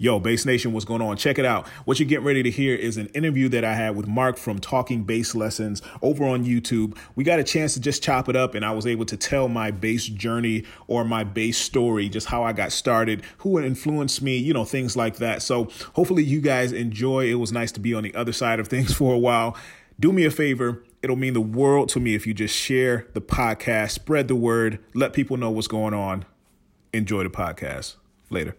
Yo, Bass Nation, what's going on? Check it out. What you're getting ready to hear is an interview that I had with Mark from Talking Bass Lessons over on YouTube. We got a chance to just chop it up, and I was able to tell my bass journey or my bass story, just how I got started, who influenced me, you know, things like that. So hopefully you guys enjoy. It was nice to be on the other side of things for a while. Do me a favor. It'll mean the world to me if you just share the podcast, spread the word, let people know what's going on. Enjoy the podcast. Later.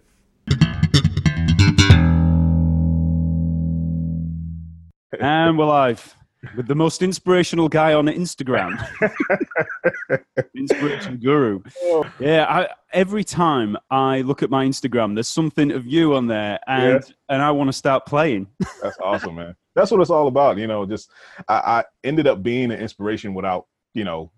And we're live with the most inspirational guy on Instagram. Inspiration guru. Yeah, I, every time I look at my Instagram, there's something of you on there, and Yeah. and I want to start playing. That's awesome, man. That's what it's all about. You know, just I, I ended up being an inspiration without, you know,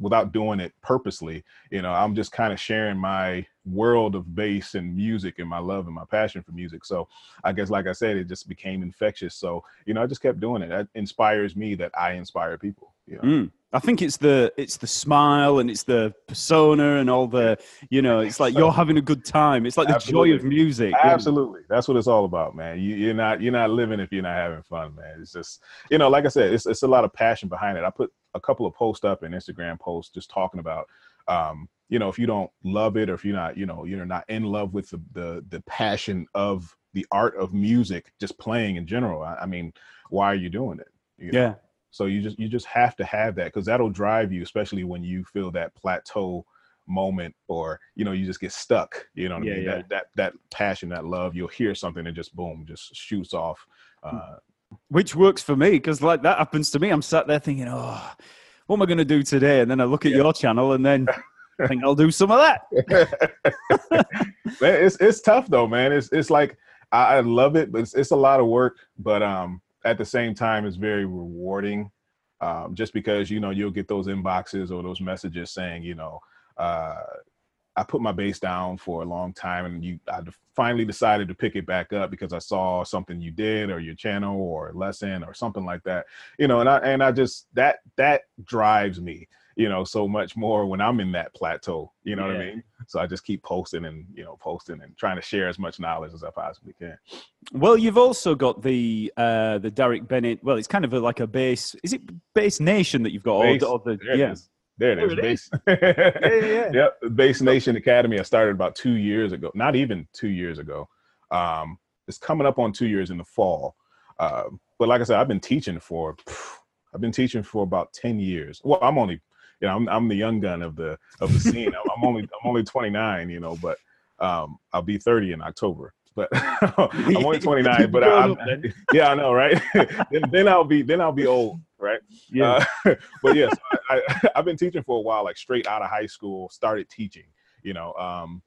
without doing it purposely. You know, I'm just kind of sharing my world of bass and music and my love and my passion for music. So I guess, like I said, it just became infectious. So, you know, I just kept doing it. That inspires me that I inspire people. You know? Mm. I think it's the it's the smile and it's the persona and all the you know it's like you're having a good time. It's like the joy of music. Absolutely. That's what it's all about, man. You, you're not you're not living if you're not having fun, man. It's just you know, like I said, it's it's a lot of passion behind it. I put a couple of posts up in Instagram posts just talking about um, you know, if you don't love it or if you're not, you know, you're not in love with the the, the passion of the art of music, just playing in general. I, I mean, why are you doing it? You know? Yeah. So you just you just have to have that because that'll drive you, especially when you feel that plateau moment or you know you just get stuck. You know what Yeah, I mean? yeah. That that that passion, that love, you'll hear something and just boom, just shoots off. Hmm. Uh, which works for me because like that happens to me. I'm sat there thinking, oh, what am I going to do today? And then I look at Yeah. your channel and then I think I'll do some of that. man, it's it's tough though, man. It's it's like I, I love it, but it's it's a lot of work. But um, at the same time, it's very rewarding. Um, just because you know you'll get those inboxes or those messages saying, you know, uh, I put my bass down for a long time, and you I finally decided to pick it back up because I saw something you did or your channel or lesson or something like that. You know, and I and I just that that drives me. You know, so much more when I'm in that plateau. You know what I mean? So I just keep posting and you know posting and trying to share as much knowledge as I possibly can. Well, you've also got the uh, the Daric Bennett. Well, it's kind of a, like a base. Is it Bass Nation that you've got? Base. Or, the, or the, There it yeah. is. There it There is. it Base. yeah, yeah. Yep. Bass Nation Academy. I started about two years ago. Not even two years ago. Um, it's coming up on two years in the fall. Um, but like I said, I've been teaching for. I've been teaching for about ten years. Well, I'm only, you know, I'm, I'm the young gun of the of the scene. I'm, I'm only I'm only 29. You know, but um, I'll be 30 in October. But I'm only 29. But I, then. yeah, I know, right? then, then I'll be then I'll be old, right? Yeah. Uh, but yes, I, I, I've been teaching for a while, like straight out of high school, started teaching, you know. Um,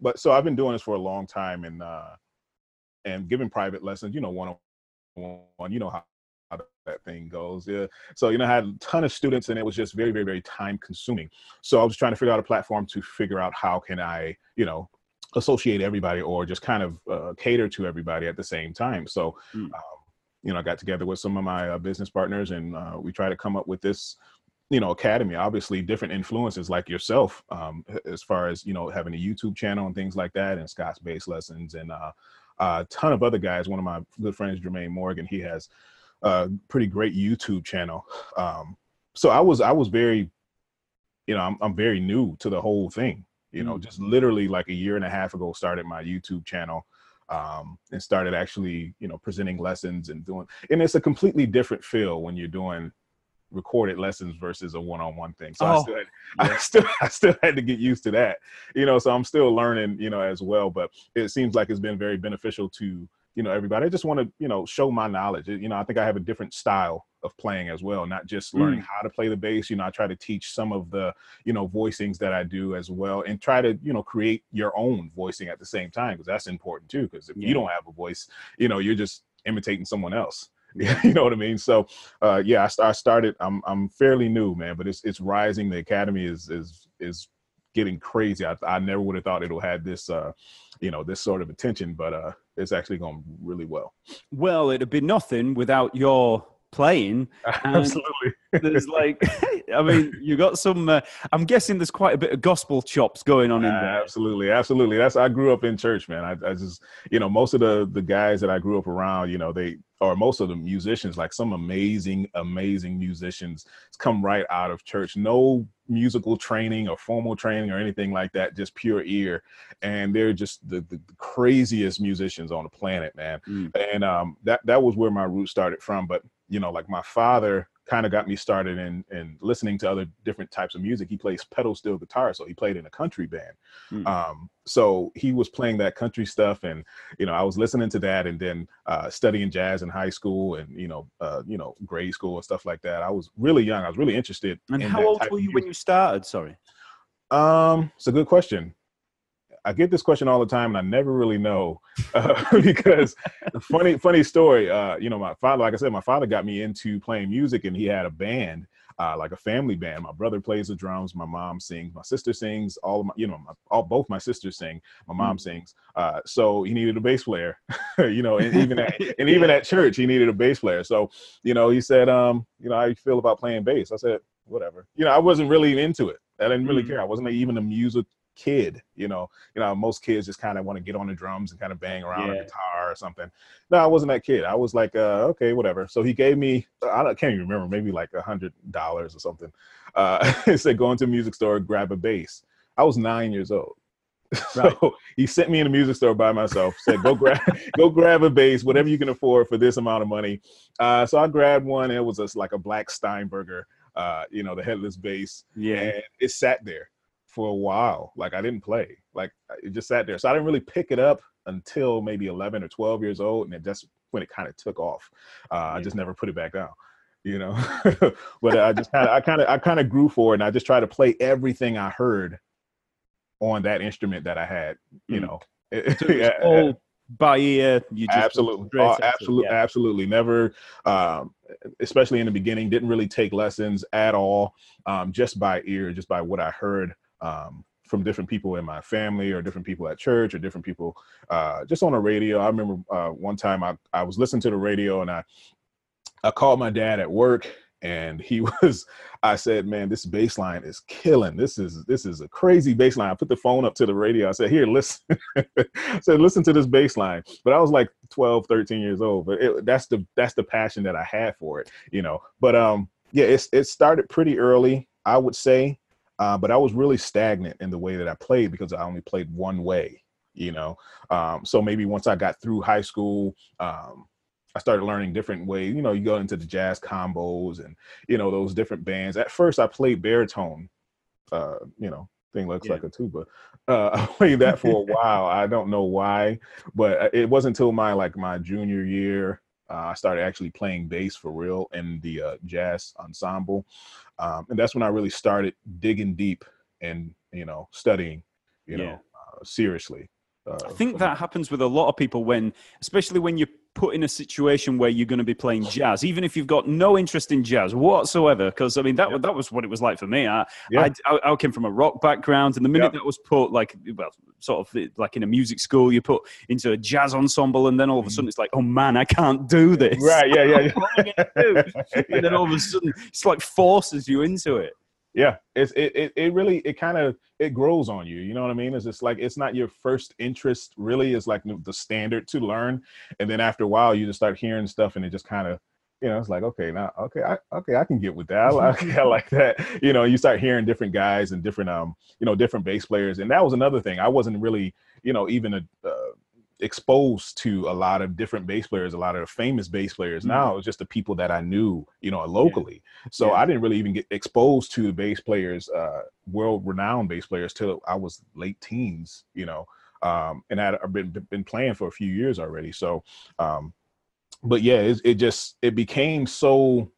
but so I've been doing this for a long time and uh, and giving private lessons, you know, one on one, you know how that thing goes. Yeah. So, you know, I had a ton of students and it was just very, very, very time consuming. So I was trying to figure out a platform to figure out how can I, you know, associate everybody or just kind of uh, cater to everybody at the same time. So, Mm. um, you know, I got together with some of my uh, business partners and uh, we tried to come up with this, you know, academy. Obviously, different influences like yourself, um, as far as you know, having a YouTube channel and things like that, and Scott's bass lessons, and uh, a ton of other guys. One of my good friends, Jermaine Morgan, he has a pretty great YouTube channel. Um, so I was, I was very, you know, I'm, I'm very new to the whole thing. You know, Mm. just literally like a year and a half ago, started my YouTube channel um, and started actually, you know, presenting lessons and doing. And it's a completely different feel when you're doing recorded lessons versus a one-on-one thing. So I Oh, still, had, I still, I still had to get used to that. You know, so I'm still learning, you know, as well. But it seems like it's been very beneficial to you know everybody. I just want to you know show my knowledge. You know, I think I have a different style of playing as well, not just learning how to play the bass. You know, I try to teach some of the you know voicings that I do as well, and try to you know create your own voicing at the same time because that's important too. Because if Yeah. you don't have a voice, you know, you're just imitating someone else. Yeah. you know what I mean? So, uh, yeah, I, I started. I'm I'm fairly new, man, but it's it's rising. The academy is is is getting crazy. I, I never would have thought it'll had this, uh, you know, this sort of attention, but uh, it's actually going really well. Well, it'd be nothing without your playing. Absolutely. there's like, I mean, you got some. Uh, I'm guessing there's quite a bit of gospel chops going on in there. Absolutely, absolutely. That's I grew up in church, man. I, I just, you know, most of the the guys that I grew up around, you know, they or most of the musicians, like some amazing, amazing musicians, come right out of church. No musical training or formal training or anything like that, just pure ear. And they're just the, the craziest musicians on the planet, man. Mm. And um, that that was where my roots started from. But you know, like my father kind of got me started in in listening to other different types of music. He plays pedal steel guitar, so he played in a country band. Mm. Um, so he was playing that country stuff, and you know, I was listening to that, and then uh, studying jazz in high school, and you know, uh, you know, grade school and stuff like that. I was really young. I was really interested. And how old were you when you started? Sorry. Um, it's a good question. I get this question all the time, and I never really know uh, because funny, funny story. Uh, you know, my father, like I said, my father got me into playing music, and he had a band, uh, like a family band. My brother plays the drums, my mom sings, my sister sings. All of my, you know, my, all both my sisters sing. My mom mm. sings. Uh, so he needed a bass player. you know, and even at, and even at church, he needed a bass player. So you know, he said, um, you know, how you feel about playing bass? I said, whatever. You know, I wasn't really into it. I didn't really mm. care. I wasn't even a music kid. You know, you know, most kids just kind of want to get on the drums and kind of bang around yeah. a guitar or something. No, I wasn't that kid. I was like, uh, okay, whatever. So he gave me, I can't even remember, maybe like a hundred dollars or something. Uh, he said, go into a music store, grab a bass. I was nine years old. Right. So he sent me in a music store by myself. Said, "Go grab, go grab a bass, whatever you can afford for this amount of money." Uh, so I grabbed one. It was a, like a black Steinberger, uh, you know, the headless bass. Yeah, and it sat there for a while. Like I didn't play. Like it just sat there. So I didn't really pick it up until maybe 11 or 12 years old, and it just when it kind of took off. Uh, yeah. I just never put it back down. You know, but I just kind of, I kind of, I kind of grew for it, and I just tried to play everything I heard on that instrument that I had. You mm. know, so all by ear. You just absolutely, oh, absolutely, yeah. absolutely. Never, um, especially in the beginning, didn't really take lessons at all. Um, just by ear, just by what I heard um, from different people in my family or different people at church or different people uh, just on the radio. I remember uh, one time I, I was listening to the radio and I I called my dad at work and he was I said, man, this bass line is killing. This is this is a crazy bass line. I put the phone up to the radio. I said, here, listen. I said, listen to this bass line. But I was like 12, 13 years old. But it, that's the that's the passion that I had for it, you know. But um, yeah, it's it started pretty early, I would say. Uh, but I was really stagnant in the way that I played because I only played one way, you know. Um, so maybe once I got through high school, um, I started learning different ways. You know, you go into the jazz combos and you know those different bands. At first, I played baritone. Uh, you know, thing looks yeah. like a tuba. Uh, I played that for a while. I don't know why, but it wasn't until my like my junior year uh, I started actually playing bass for real in the uh, jazz ensemble, um, and that's when I really started digging deep and you know studying, you yeah. know, uh, seriously. Uh, I think that happens with a lot of people when, especially when you're put in a situation where you're going to be playing jazz, even if you've got no interest in jazz whatsoever. Because I mean, that yeah. that was what it was like for me. I, yeah. I, I came from a rock background, and the minute yeah. that was put like well, sort of like in a music school, you put into a jazz ensemble, and then all of a mm. sudden it's like, oh man, I can't do this. Right? Yeah, yeah. yeah. and then all of a sudden it's like forces you into it yeah it's it, it, it really it kind of it grows on you you know what i mean? It's just like it's not your first interest really it's like the standard to learn and then after a while you just start hearing stuff and it just kind of you know it's like okay now okay I, okay i can get with that I like, I like that you know you start hearing different guys and different um you know different bass players and that was another thing i wasn't really you know even a uh, exposed to a lot of different bass players, a lot of famous bass players. Mm-hmm. Now it's just the people that I knew, you know, locally. Yeah. So yeah. I didn't really even get exposed to bass players, uh, world renowned bass players till I was late teens, you know. Um, and I've been been playing for a few years already. So, um, but yeah, it, it just it became so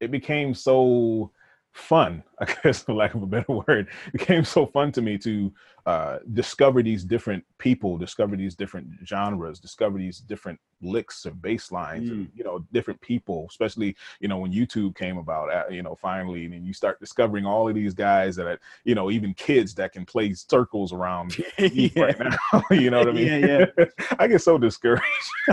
it became so fun I guess for lack of a better word, it became so fun to me to uh, discover these different people, discover these different genres, discover these different licks or bass lines, mm. and, you know, different people, especially, you know, when YouTube came about, uh, you know, finally, and you start discovering all of these guys that, are, you know, even kids that can play circles around yeah. right now, you know what I mean? Yeah, yeah. I get so discouraged.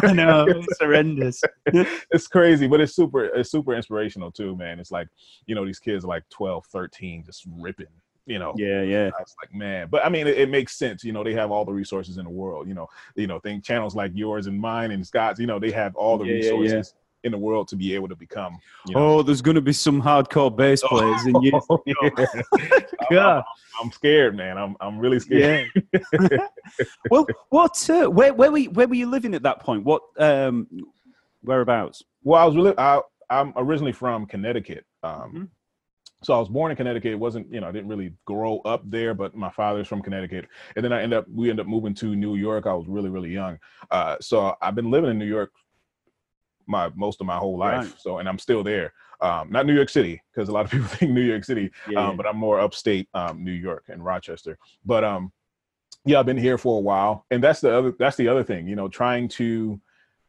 I know, it's horrendous. it's crazy, but it's super, it's super inspirational too, man. It's like, you know, these kids are like 12, 13, just ripping you know? Yeah yeah. I was like man but i mean it, it, makes sense you know they have all the resources in the world you know? You know think channels like yours and mine and scott's you know they have all the yeah, resources yeah, yeah. in the world to be able to become you know. oh there's going to be some hardcore bass oh, players in you. Oh, yeah. I'm, I'm, scared man. I'm, I'm really scared. Well what uh, where, where were you, where were you living at that point? What um whereabouts? Well i was really I, i'm originally from connecticut um mm-hmm so I was born in Connecticut. It wasn't, you know, I didn't really grow up there, but my father's from Connecticut. And then I end up, we end up moving to New York. I was really, really young. Uh, so I've been living in New York my most of my whole life. Right. So, and I'm still there. Um, not New York City, because a lot of people think New York City, yeah, um, yeah. but I'm more upstate um, New York and Rochester. But um, yeah, I've been here for a while, and that's the other that's the other thing. You know, trying to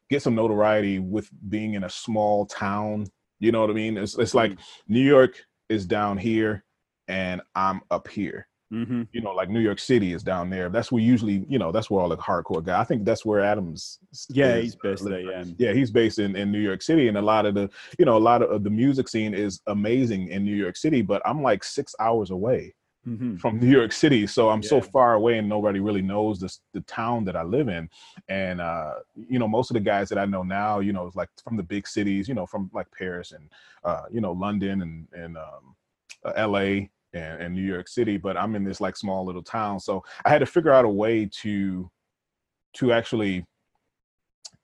get some notoriety with being in a small town. You know what I mean? It's it's like mm-hmm. New York is down here and I'm up here. Mm-hmm. You know, like New York City is down there. That's where usually, you know, that's where all the hardcore guys. I think that's where Adams. Yeah, is, he's based there. Yeah, yeah, he's based in, in New York City, and a lot of the, you know, a lot of the music scene is amazing in New York City. But I'm like six hours away mm-hmm. from New York City, so I'm yeah. so far away, and nobody really knows this the town that I live in. And uh, you know, most of the guys that I know now, you know, is like from the big cities, you know, from like Paris and uh, you know, London and and um, uh, LA and, and New York City, but I'm in this like small little town. So I had to figure out a way to to actually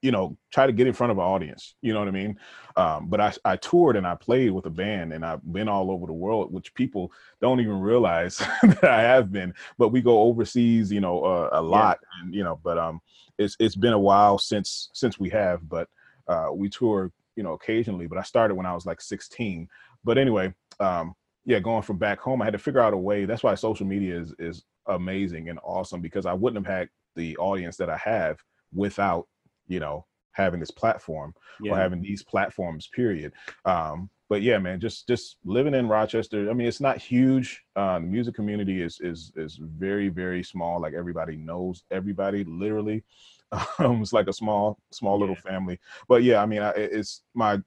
you know try to get in front of an audience you know what i mean um, but I, I toured and i played with a band and i've been all over the world which people don't even realize that i have been but we go overseas you know uh, a lot yeah. and you know but um it's it's been a while since since we have but uh, we tour you know occasionally but i started when i was like 16 but anyway um yeah, going from back home, I had to figure out a way. That's why social media is is amazing and awesome because I wouldn't have had the audience that I have without, you know, having this platform yeah. or having these platforms. Period. Um, but yeah, man, just just living in Rochester. I mean, it's not huge. Uh, the music community is is is very very small. Like everybody knows everybody, literally. Um, it's like a small small yeah. little family. But yeah, I mean, I, it's my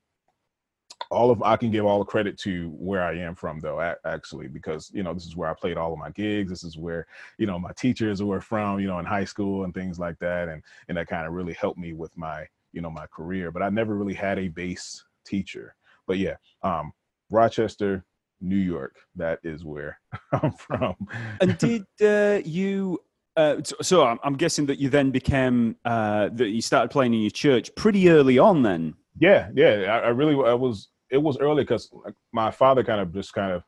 all of I can give all the credit to where I am from though actually because you know this is where I played all of my gigs. This is where you know my teachers were from you know in high school and things like that and and that kind of really helped me with my you know my career but I never really had a bass teacher. But yeah um Rochester New York that is where I'm from. And did uh, you uh, so, so I'm, I'm, guessing that you then became uh, that you started playing in your church pretty early on then yeah, yeah. I, I really I was it was early because my father kind of just kind of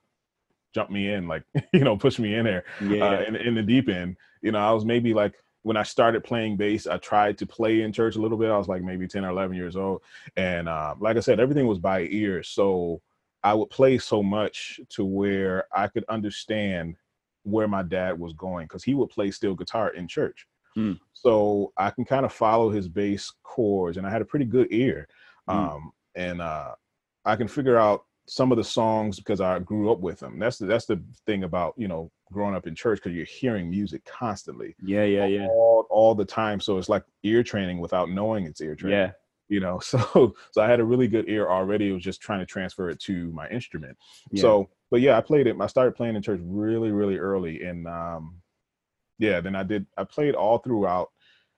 jumped me in, like you know, pushed me in there, yeah, uh, in, in the deep end. You know, I was maybe like when I started playing bass, I tried to play in church a little bit. I was like maybe ten or eleven years old, and uh, like I said, everything was by ear. So I would play so much to where I could understand where my dad was going because he would play steel guitar in church. Mm. So I can kind of follow his bass chords, and I had a pretty good ear. Mm. Um, and uh, I can figure out some of the songs because I grew up with them. That's the, that's the thing about you know growing up in church because you're hearing music constantly. Yeah, yeah, all, yeah. All, all the time. So it's like ear training without knowing it's ear training. Yeah. You know, so so I had a really good ear already. It was just trying to transfer it to my instrument. Yeah. So, but yeah, I played it. I started playing in church really, really early, and um, yeah, then I did. I played all throughout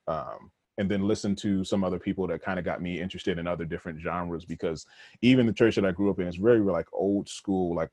um, and then listen to some other people that kind of got me interested in other different genres because even the church that I grew up in is very like old school, like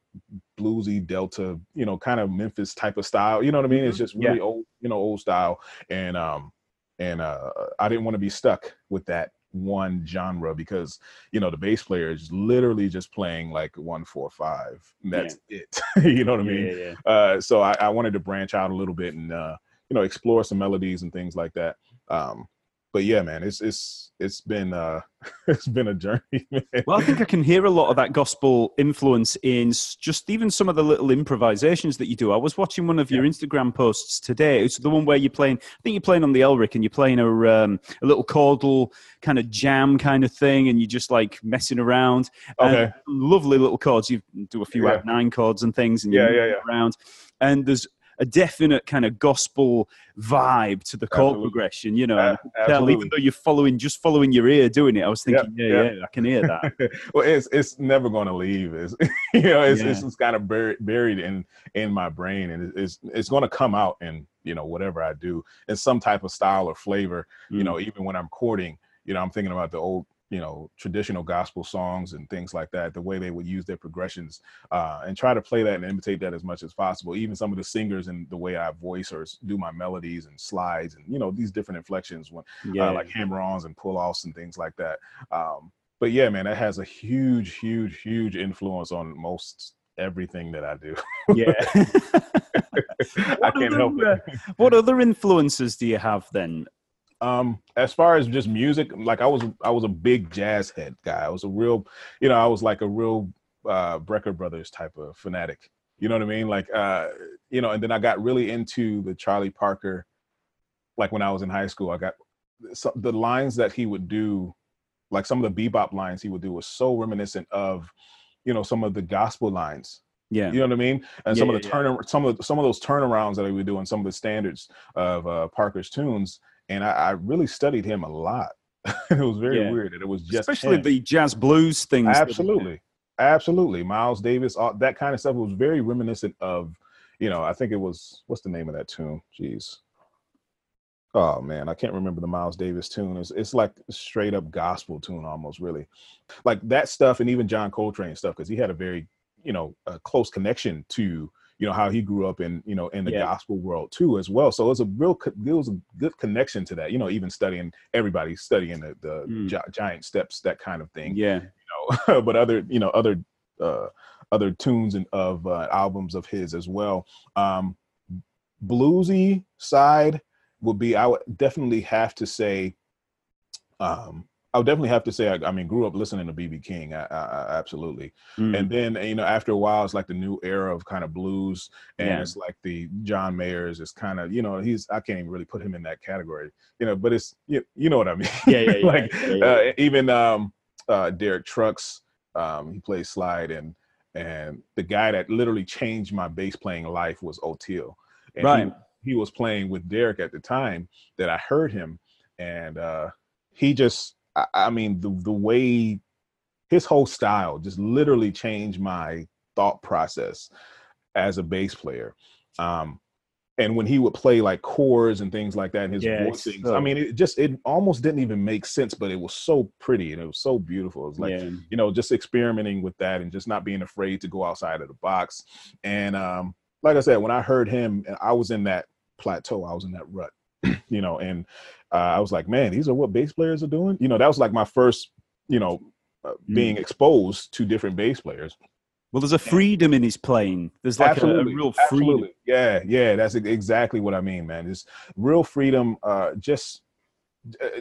bluesy Delta, you know, kind of Memphis type of style. You know what I mean? It's mm-hmm. just really yeah. old, you know, old style. And um and uh I didn't want to be stuck with that one genre because you know the bass player is literally just playing like one four five that's yeah. it you know what i mean yeah, yeah, uh so I, I wanted to branch out a little bit and uh you know explore some melodies and things like that um but yeah, man, it's it's it's been uh it's been a journey. Man. Well, I think I can hear a lot of that gospel influence in just even some of the little improvisations that you do. I was watching one of your Instagram posts today. It's the one where you're playing. I think you're playing on the Elrick and you're playing a um, a little chordal kind of jam kind of thing, and you're just like messing around. Okay. lovely little chords. You do a few Yeah. nine chords and things, and Yeah, yeah, yeah. around. And there's a definite kind of gospel vibe to the chord Absolutely. progression, you know. A- and I can tell, even though you're following, just following your ear doing it, I was thinking, yeah, yeah. yeah, I can hear that. well, it's it's never going to leave. It's you know, it's Yeah. it's, it's kind of buried buried in in my brain, and it's it's going to come out in you know whatever I do in some type of style or flavor. You Mm. know, even when I'm chording, you know, I'm thinking about the old you know traditional gospel songs and things like that the way they would use their progressions uh, and try to play that and imitate that as much as possible even some of the singers and the way i voice or do my melodies and slides and you know these different inflections when yeah, uh, like hammer-ons and pull-offs and things like that. Um, but yeah, man, that has a huge, huge, huge influence on most everything that I do. yeah. I can't other, help uh, it. what other influences do you have then? Um, as far as just music, like I was, I was a big jazz head guy. I was a real, you know, I was like a real uh, Brecker Brothers type of fanatic. You know what I mean? Like, uh, you know, and then I got really into the Charlie Parker. Like when I was in high school, I got so, the lines that he would do, like some of the bebop lines he would do, was so reminiscent of, you know, some of the gospel lines. Yeah, You know what I mean? And some Yeah, of the yeah, turn, some of some of those turnarounds that he would do on some of the standards of uh, Parker's tunes, and I, I really studied him a lot. it was very Yeah. weird that it was just especially him. the jazz blues things. absolutely, absolutely. Miles Davis, all, that kind of stuff was very reminiscent of, you know, I think it was what's the name of that tune? Jeez. Oh man, I can't remember the Miles Davis tune. It's it's like straight up gospel tune almost, really, like that stuff, and even John Coltrane stuff because he had a very, you know, a close connection to you know how he grew up in you know in the Yeah. gospel world too as well. So it's a real it was a good connection to that. You know, even studying everybody studying the, the Mm. gi- giant steps, that kind of thing Yeah, you know, but other you know other uh, other tunes and of uh, albums of his as well. Um, bluesy side would be I would definitely have to say. Um, I would definitely have to say I, I mean grew up listening to BB King, I, I, absolutely. Mm. And then you know after a while it's like the new era of kind of blues, and Yeah. it's like the John Mayers is kind of you know he's I can't even really put him in that category, you know, but it's you, you know what I mean. Yeah, yeah, yeah, like yeah. Uh, even um, uh, Derek Trucks, um, he plays slide, and and the guy that literally changed my bass playing life was Oteil. And he- Right. He, was playing with Derek at the time that I heard him, and uh, he just, I, I mean, the the way his whole style just literally changed my thought process as a bass player. Um, and when he would play like chords and things like that, and his Yeah, voicings, so- I mean, it just it almost didn't even make sense, but it was so pretty and it was so beautiful. It was like yeah. you know, just experimenting with that and just not being afraid to go outside of the box. And um, like I said, when I heard him, I was in that plateau, I was in that rut, you know, and uh, I was like, man, these are what bass players are doing. You know, that was like my first, you know, uh, Mm. being exposed to different bass players. Well, there's a freedom in his playing. There's like a, a real freedom. Absolutely. Yeah, yeah, that's exactly what I mean, man. It's real freedom. Uh, just uh,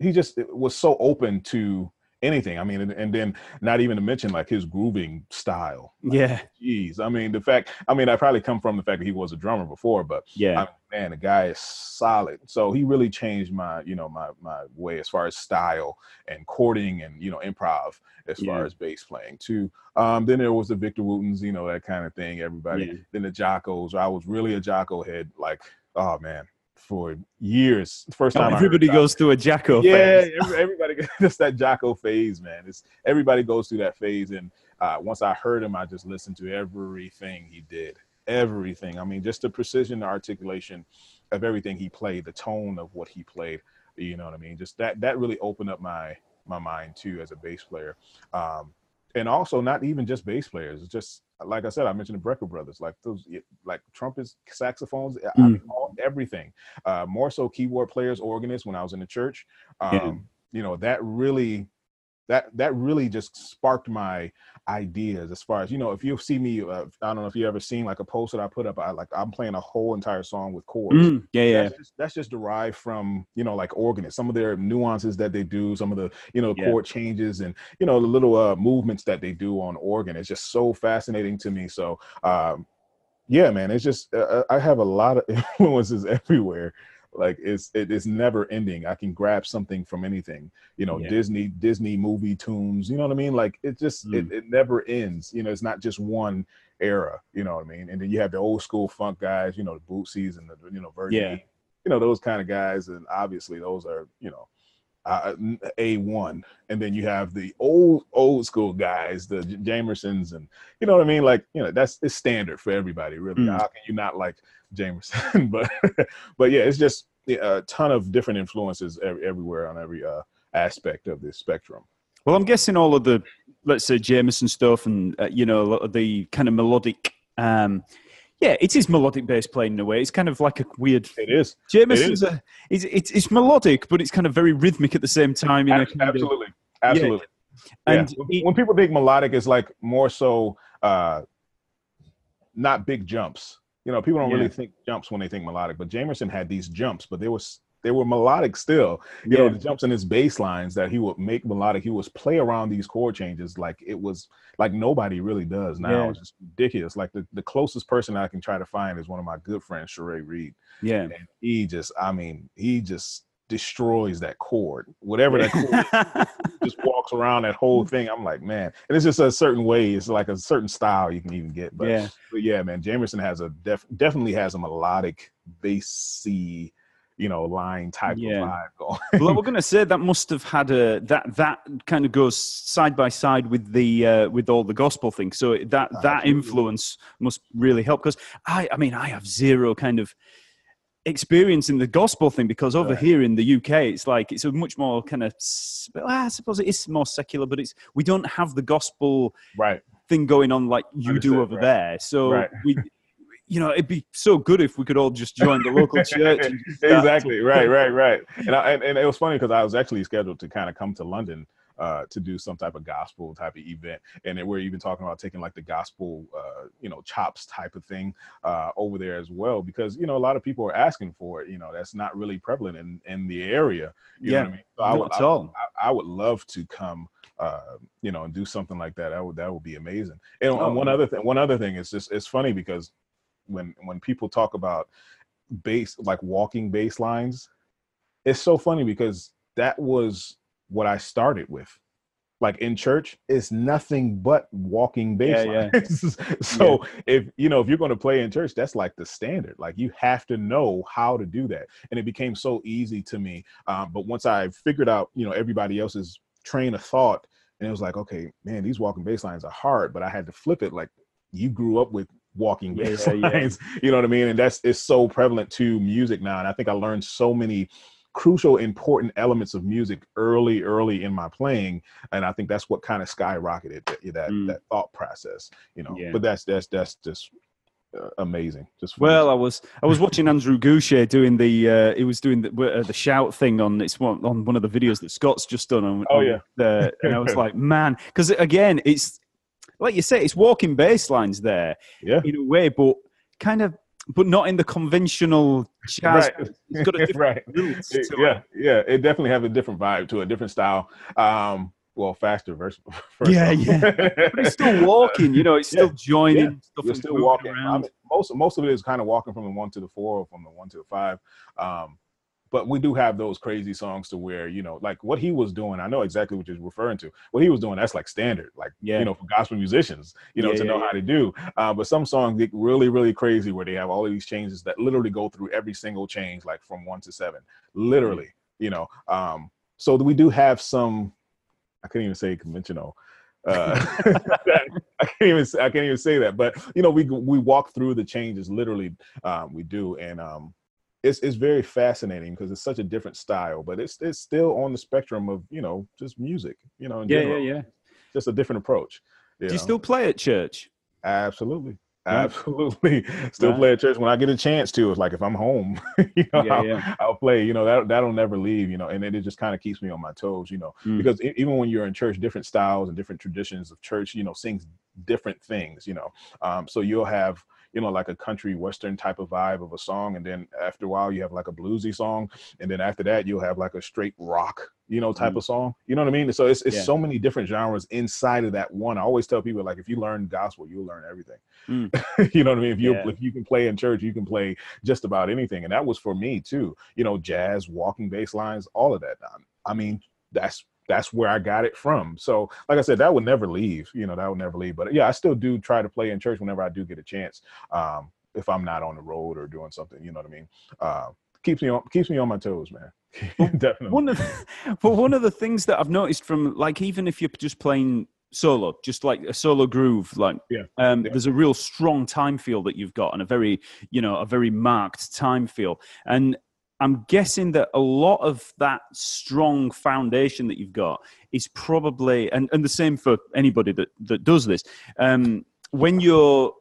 he just was so open to anything. I mean, and, and then not even to mention like his grooving style. Like, Yeah, Jeez, I mean, the fact. I mean, I probably come from the fact that he was a drummer before, but yeah, I man, the guy is solid. So he really changed my, you know, my my way as far as style and chording and you know improv as far as bass playing too. Um, then there was the Victor Wootens, you know, that kind of thing. Everybody. Yeah. Then the Jacos. I was really a Jaco head. Like, oh man, for years. The First time everybody goes through a Jaco yeah, phase. every- everybody it's that Jaco phase, man. It's everybody goes through that phase, and uh, once I heard him, I just listened to everything he did, everything. I mean, just the precision, the articulation of everything he played, the tone of what he played. You know what I mean? Just that that really opened up my my mind too as a bass player. Um, and also not even just bass players. It's just like I said, I mentioned the Brecker brothers, like those, like trumpets, saxophones, I Mm. mean, all, everything. Uh, more so keyboard players, organists. When I was in the church, um, Yeah. you know, that really that that really just sparked my ideas as far as you know if you see me uh, i don't know if you ever seen like a post that i put up i like i'm playing a whole entire song with chords Mm, yeah, yeah. that's just, that's just derived from you know like organists some of their nuances that they do some of the you know Yeah. chord changes and you know the little uh movements that they do on organ it's just so fascinating to me so um yeah man it's just uh, i have a lot of influences everywhere like it's it is never ending i can grab something from anything you know Yeah. disney disney movie tunes you know what i mean like it just Mm. it, it never ends you know it's not just one era you know what i mean and then you have the old school funk guys you know the bootsies and the you know Verdine Yeah. you know those kind of guys and obviously those are you know uh, a one and then you have the old old school guys the jamersons and you know what i mean like you know that's it's standard for everybody really Mm. how can you not like jamerson but but yeah it's just a ton of different influences ev- everywhere on every uh aspect of this spectrum Well, I'm guessing all of the, let's say, Jamerson stuff and, uh, you know, a lot of the kind of melodic. Um, yeah, it is melodic bass playing in a way. It's kind of like a weird. it is Jamerson's a, it's, it's, it's melodic, but it's kind of very rhythmic at the same time. You know, Ab- kind of- absolutely absolutely And yeah. when, it- when people think melodic it's like more so uh not big jumps you know people don't Yeah. really think jumps when they think melodic but jamerson had these jumps but they was they were melodic still you know the jumps in his bass lines that he would make melodic he was play around these chord changes like it was like nobody really does now Yeah. it's just ridiculous like the, the closest person i can try to find is one of my good friends Sharay Reed yeah. and he just i mean he just destroys that chord whatever that chord just walks around that whole thing. I'm like, man, and it's just a certain way. It's like a certain style you can even get. But yeah. but yeah, man, Jamerson has a def- definitely has a melodic, bassy, you know, line type Yeah. of vibe going. well, we're going to say that must have had a that that kind of goes side by side with the uh, with all the gospel things. So that that Absolutely. influence must really help because I I mean I have zero kind of experience in the gospel thing because over Right. here in the UK it's like it's a much more kind of well, I suppose it is more secular, but it's we don't have the gospel right. thing going on like you do over right. there. So Right. we. You know, it'd be so good if we could all just join the local church. And just start exactly. Right. Right. Right. And I, and, and it was funny because I was actually scheduled to kind of come to London uh, to do some type of gospel type of event, and we're even talking about taking like the gospel, uh, you know, chops type of thing uh, over there as well, because you know a lot of people are asking for it. You know, that's not really prevalent in in the area. You Yeah, know what I mean? So I would, I. I, I would love to come. Uh, you know, and do something like that. That would that would be amazing. And, Oh, and one other thing, one other thing is just it's funny because when when people talk about bass like walking bass lines it's so funny because that was what i started with. Like in church it's nothing but walking bass Yeah, lines so if you know if you're going to play in church that's like the standard. Like you have to know how to do that. And it became so easy to me um, but once i figured out you know everybody else's train of thought and it was like okay man these walking bass lines are hard but i had to flip it. Like you grew up with walking Yeah, bass yeah, yeah. lines you know what i mean? And that's it's so prevalent to music now and i think i learned so many crucial important elements of music early early in my playing and i think that's what kind of skyrocketed that that, Mm. that thought process you know Yeah. but that's that's that's just uh, amazing just Well, I was I was watching Andrew Gouché doing the uh, he was doing the, uh, the shout thing on it's one on one of the videos that Scott's just done on. Oh, on yeah. the, and I was like, man, because again, it's like you say, it's walking bass lines there yeah in a way, but kind of, but not in the conventional jazz. Right. It's got a different right lilt to It- it. yeah yeah it definitely have a different vibe to a different style um well faster verse Yeah, off. yeah. But it's still walking, you know. It's still joining yeah. stuff you're still moving walking. I mean, most most of it is kind of walking from the one to the four or from the one to the five. Um, but we do have those crazy songs to where you know, like what he was doing. I know exactly what you're referring to. What he was doing, that's like standard, like Yeah. you know, for gospel musicians, you know, Yeah, to yeah, know how to do. Uh, but some songs get really, really crazy where they have all of these changes that literally go through every single change, like from one to seven, literally. You know, um, so we do have some. I can't even say conventional. Uh, I can't even say- I can't even say that, but you know, we we walk through the changes literally. Um, we do, and um, it's it's very fascinating because it's such a different style, but it's it's still on the spectrum of you know just music. You know, in Yeah, yeah, general. yeah. Just a different approach. Do you know? still play at church? absolutely? Absolutely. Still right. play at church when I get a chance to. It's like if I'm home, you know, yeah, I'll, yeah. I'll, play, you know, that that'll never leave, you know, and it, it just kind of keeps me on my toes, you know, mm. because it, even when you're in church, different styles and different traditions of church, you know, sings different things, you know. Um, so you'll have you know, like a country western type of vibe of a song. And then after a while, you have like a bluesy song. And then after that, you'll have like a straight rock, you know, type mm. of song. You know what I mean? So it's, it's yeah. so many different genres inside of that one. I always tell people, like, if you learn gospel, you'll learn everything. Mm. you know what I mean? If you, yeah. if you can play in church, you can play just about anything. And that was for me too, you know, jazz, walking bass lines, all of that. I mean, that's that's where I got it from. So, like I said, that would never leave. You know, that would never leave. But yeah, I still do try to play in church whenever I do get a chance. Um, if I'm not on the road or doing something, you know what I mean. Uh, keeps me on keeps me on my toes, man. Definitely. One of the, but one of the things that I've noticed from like even if you're just playing solo, just like a solo groove, like yeah. Um, yeah. there's a real strong time feel that you've got and a very you know a very marked time feel and I'm guessing that a lot of that strong foundation that you've got is probably, and, and the same for anybody that, that does this. Um, when you're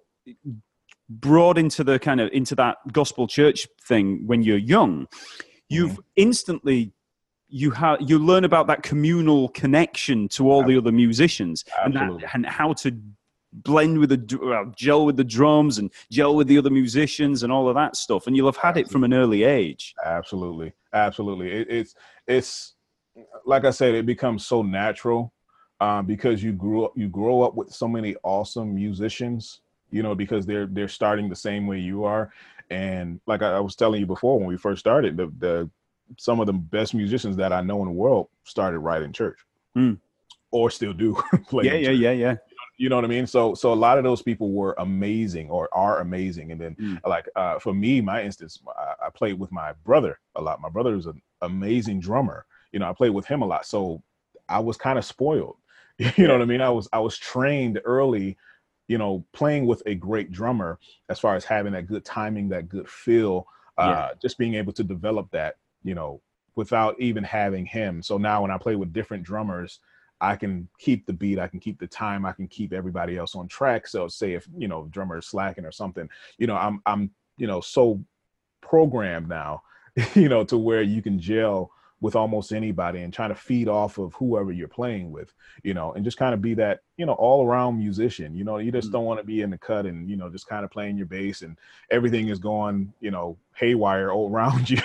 brought into the kind of into that gospel church thing when you're young, you've mm-hmm. instantly you have you learn about that communal connection to all the other musicians and, that, and how to blend with the uh, gel with the drums and gel with the other musicians and all of that stuff and you'll have had it from an early age. Absolutely. Absolutely. It, it's it's like i said it becomes so natural um, because you grew up you grow up with so many awesome musicians you know because they're they're starting the same way you are. And like I, I was telling you before when we first started the the some of the best musicians that i know in the world started right in church. Mm. or still do play yeah yeah yeah yeah you know what I mean? So so a lot of those people were amazing or are amazing. And then mm. like uh, for me, my instance, I, I, played with my brother a lot. My brother was an amazing drummer. You know, I played with him a lot. So I was kind of spoiled. You know what I mean? I was I was trained early, you know, playing with a great drummer as far as having that good timing, that good feel, uh, yeah. just being able to develop that, you know, without even having him. So now when I play with different drummers, I can keep the beat, I can keep the time, I can keep everybody else on track. So say if you know drummer is slacking or something, you know, I'm I'm you know so programmed now, you know, to where you can gel with almost anybody and trying to feed off of whoever you're playing with, you know, and just kind of be that, you know, all around musician. You know, you just mm. don't want to be in the cut and, you know, just kind of playing your bass and everything is going, you know, haywire all around you.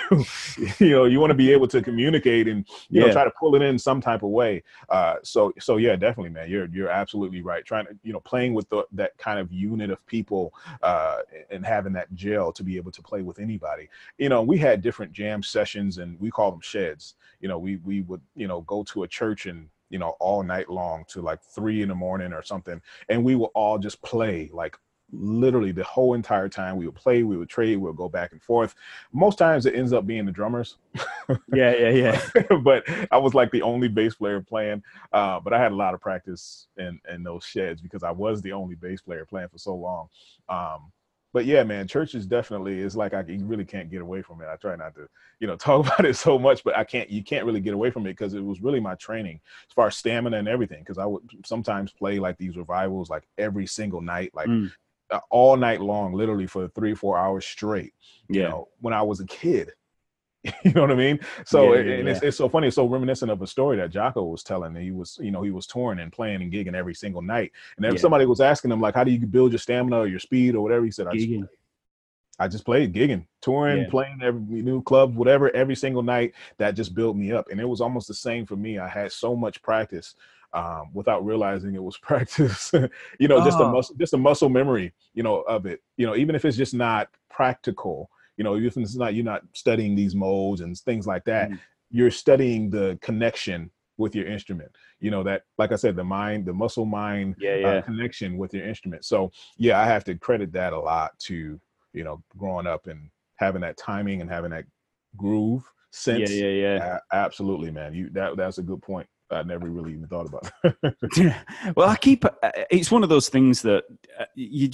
you know, you want to be able to communicate and you yeah. know try to pull it in some type of way. Uh, so so yeah, definitely, man. You're you're absolutely right. Trying to you know playing with the, that kind of unit of people uh, and having that gel to be able to play with anybody. You know, we had different jam sessions and we call them sheds. You know, we we would you know go to a church and you know all night long to like three in the morning or something and we will all just play like literally the whole entire time. We would play, we would trade, we would go back and forth. Most times it ends up being the drummers. yeah, yeah, yeah. but I was like the only bass player playing. Uh, but I had a lot of practice in in those sheds because I was the only bass player playing for so long. Um, but yeah, man, church is definitely is like I you really can't get away from it. I try not to, you know, talk about it so much, but I can't. You can't really get away from it because it was really my training as far as stamina and everything. Because I would sometimes play like these revivals like every single night, like mm. Uh, all night long, literally for three, four hours straight. You yeah. know, when I was a kid. you know what I mean? So yeah, yeah, and it's, it's so funny. It's so reminiscent of a story that Jaco was telling. And he was, you know, he was touring and playing and gigging every single night. And then somebody was asking him, like, how do you build your stamina or your speed or whatever? He said, I just, played. I just played gigging, touring, playing every new club, whatever, every single night. That just built me up. And it was almost the same for me. I had so much practice um, without realizing it was practice. you know, oh. just a oh. muscle, just a muscle memory, you know, of it. You know, even if it's just not practical, you know, if it's not you're not studying these modes and things like that, mm. you're studying the connection with your instrument. You know that, like I said, the mind, the muscle mind yeah, yeah. Uh, connection with your instrument. So yeah, I have to credit that a lot to you know growing up and having that timing and having that groove sense. Yeah, yeah, yeah. absolutely, man. You that that's a good point. I never really even thought about. well, I keep. Uh, it's one of those things that uh, you.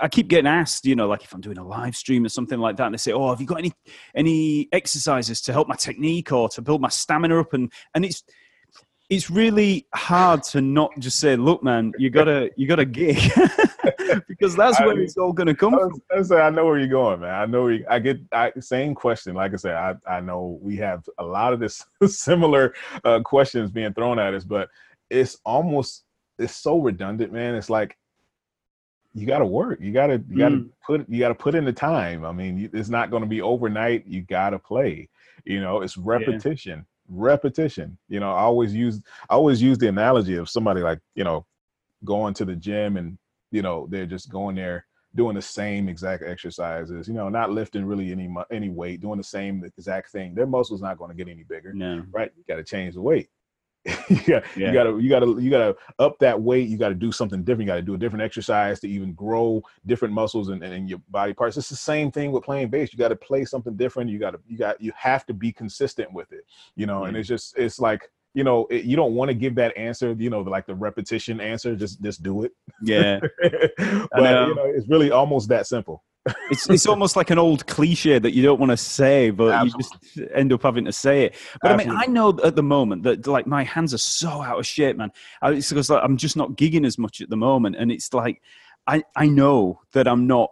I keep getting asked, you know, like if I'm doing a live stream or something like that, and they say, "Oh, have you got any any exercises to help my technique or to build my stamina up?" And and it's it's really hard to not just say, "Look, man, you gotta you gotta gig." because that's where I, it's all going to come I, from. I, I know where you're going, man. I know I get I, same question. Like I said, I, I know we have a lot of this similar uh, questions being thrown at us, but it's almost it's so redundant, man. It's like you got to work. You got to you got to mm. put you got to put in the time. I mean, it's not going to be overnight. You got to play. You know, it's repetition. Yeah. Repetition. You know, I always use I always use the analogy of somebody like you know going to the gym and you know they're just going there doing the same exact exercises. You know, not lifting really any any weight, doing the same exact thing. Their muscles not going to get any bigger. No. Right. You got to change the weight. you, got, yeah. you gotta you gotta you gotta up that weight you gotta do something different you gotta do a different exercise to even grow different muscles and, and your body parts it's the same thing with playing bass you gotta play something different you gotta you got you have to be consistent with it you know and it's just it's like you know it, you don't want to give that answer you know like the repetition answer just just do it yeah but you um, know it's really almost that simple it's it's almost like an old cliche that you don't want to say, but Absolutely. you just end up having to say it. But Absolutely. I mean, I know at the moment that like my hands are so out of shape, man. It's because like, I'm just not gigging as much at the moment, and it's like I I know that I'm not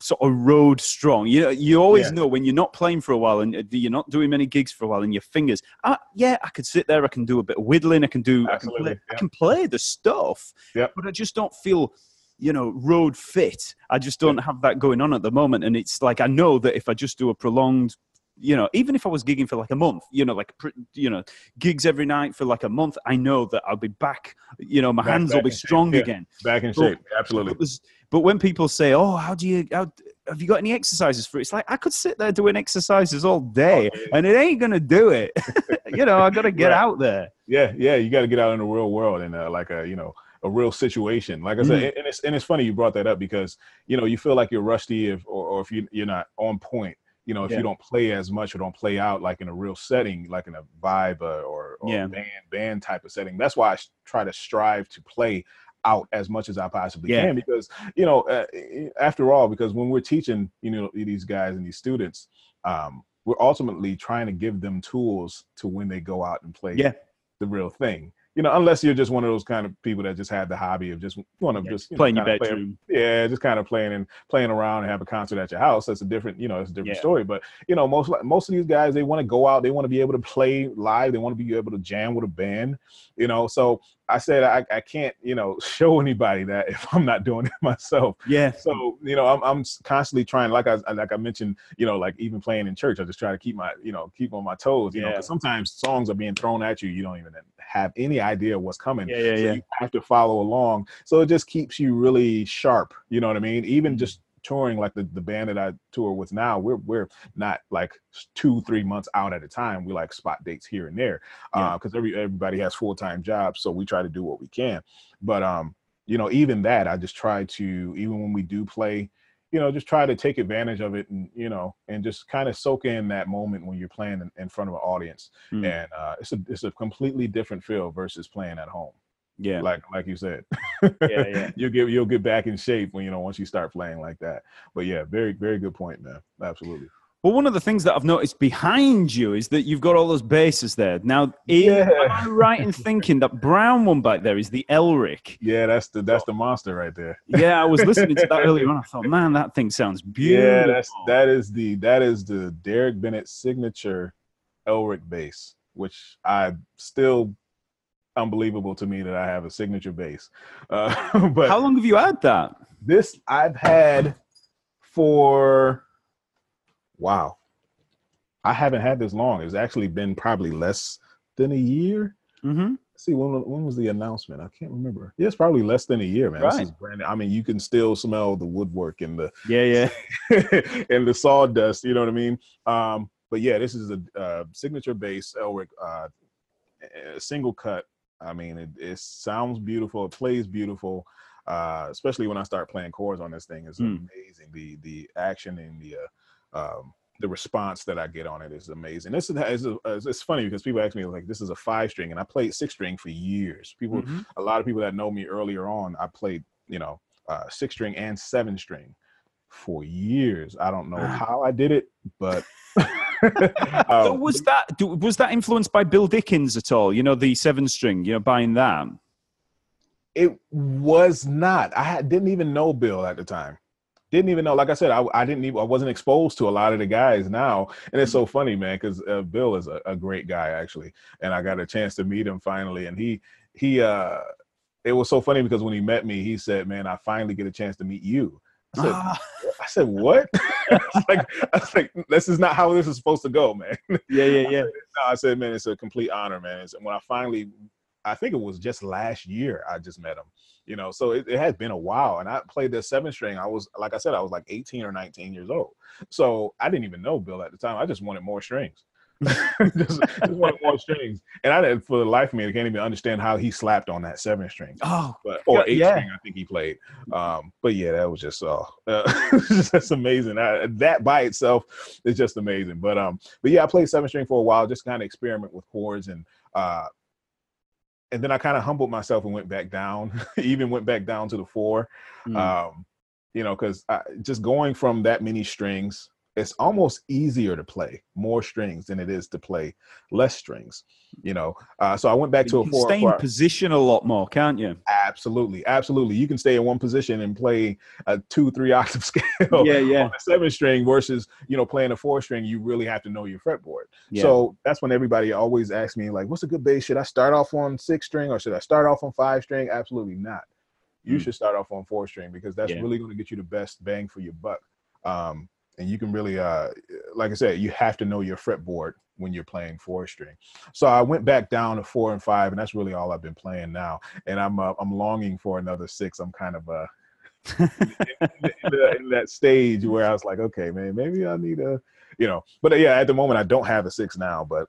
sort of road strong. You you always yeah. know when you're not playing for a while and uh, you're not doing many gigs for a while, and your fingers, uh, yeah, I could sit there, I can do a bit of whittling, I can do, I can, play, yeah. I can play the stuff, Yeah. but I just don't feel you know, road fit. I just don't have that going on at the moment. And it's like, I know that if I just do a prolonged, you know, even if I was gigging for like a month, you know, like, you know, gigs every night for like a month, I know that I'll be back, you know, my back, hands back will be strong yeah. again. Back in shape. Absolutely. But, but, when people say, oh, how do you, how, have you got any exercises for it? It's like, I could sit there doing exercises all day oh, and it ain't going to do it. you know, I got to get right. out there. Yeah. Yeah. You got to get out in the real world and uh, like, a, you know, a real situation. Like I said, mm. and it's and it's funny you brought that up because you know you feel like you're rusty if or, or if you you're not on point. You know, if yeah. you don't play as much or don't play out like in a real setting, like in a vibe uh, or, or yeah. band band type of setting. That's why I try to strive to play out as much as I possibly yeah. can because you know uh, after all because when we're teaching you know these guys and these students um, we're ultimately trying to give them tools to when they go out and play yeah. the real thing you know, unless you're just one of those kind of people that just have the hobby of just want to yeah, just you playing know, your bedroom. Play, yeah, just kind of playing and playing around and have a concert at your house. That's a different, you know, it's a different story. But you know, most most of these guys they want to go out, they want to be able to play live, they want to be able to jam with a band, you know. So I said I, I can't, you know, show anybody that if I'm not doing it myself. Yeah. So you know, I'm I'm constantly trying, like I like I mentioned, you know, like even playing in church, I just try to keep my, you know, keep on my toes. You yeah. know, because sometimes songs are being thrown at you, you don't even have any idea what's coming. Yeah, yeah, so yeah. You have to follow along. So it just keeps you really sharp. You know what I mean? Even mm-hmm. just touring like the, the band that I tour with now, we're we're not like two three months out at a time. We like spot dates here and there because yeah. uh, every everybody has full time jobs, so we try to do what we can. But um, you know, even that, I just try to even when we do play, you know, just try to take advantage of it and you know, and just kind of soak in that moment when you're playing in, in front of an audience. Mm. And uh, it's a it's a completely different feel versus playing at home. Yeah. Like like you said. yeah, yeah. you'll get you'll get back in shape when you know once you start playing like that. But yeah, very, very good point, man. Absolutely. Well, one of the things that I've noticed behind you is that you've got all those bases there. Now, yeah. am I right in thinking that brown one back there is the Elrick? Yeah, that's the that's the monster right there. yeah, I was listening to that earlier on. I thought, man, that thing sounds beautiful. Yeah, that's that is the that is the Daric Bennett signature Elrick bass, which I still unbelievable to me that I have a signature bass. Uh, but how long have you had that? This I've had for wow. I haven't had this long. It's actually been probably less than a year. Mm-hmm. See when when was the announcement? I can't remember. Yeah, it's probably less than a year, man. Right. This is brand. I mean, you can still smell the woodwork and the yeah, yeah, and the sawdust. You know what I mean? Um, but yeah, this is a uh, signature bass Elrick, uh, single cut I mean, it, it sounds beautiful. It plays beautiful. Uh, especially when I start playing chords on this thing, is mm. amazing. The the action and the uh, um, the response that I get on it is amazing. This is, it's funny because people ask me like, this is a five string, and I played six string for years. People, mm-hmm. a lot of people that know me earlier on, I played you know uh, six string and seven string for years. I don't know how I did it, but um, was that was that influenced by Bill Dickens at all? You know, the seven string. You know, buying that. It was not. I had, didn't even know Bill at the time. Didn't even know. Like I said, I, I didn't even. I wasn't exposed to a lot of the guys now, and it's so funny, man, because uh, Bill is a, a great guy actually, and I got a chance to meet him finally, and he he uh it was so funny because when he met me, he said, "Man, I finally get a chance to meet you." I said, ah. I said "What?" I, was like, I was like, "This is not how this is supposed to go, man." Yeah, yeah, yeah. I said, no, I said, "Man, it's a complete honor, man." And when I finally, I think it was just last year, I just met him. You know, so it, it has been a while, and I played the seven string. I was, like I said, I was like 18 or 19 years old, so I didn't even know Bill at the time. I just wanted more strings. just, just one more strings. And I didn't for the life of me, I can't even understand how he slapped on that seven string. Oh, but or eight yeah. string, I think he played. Um, but yeah, that was just uh, uh that's amazing. I, that by itself is just amazing. But um, but yeah, I played seven string for a while, just kind of experiment with chords and uh, and then I kind of humbled myself and went back down. even went back down to the four. Mm. Um, you know, because just going from that many strings it's almost easier to play more strings than it is to play less strings you know? Uh, so i went back you to a four stay in position a lot more can't you? Absolutely absolutely. You can stay in one position and play a two three octave scale yeah yeah. on a seven string versus you know playing a four string you really have to know your fretboard. Yeah. so that's when everybody always asks me like what's a good bass? Should i start off on six string or should i start off on five string? Absolutely not. You mm. should start off on four string because that's yeah. really going to get you the best bang for your buck. Um, and you can really uh like i said you have to know your fretboard when you're playing four string so i went back down to four and five and that's really all i've been playing now and i'm uh, i'm longing for another six i'm kind of uh in, in, in, that stage where i was like okay man maybe i need a you know but uh, yeah at the moment i don't have a six now but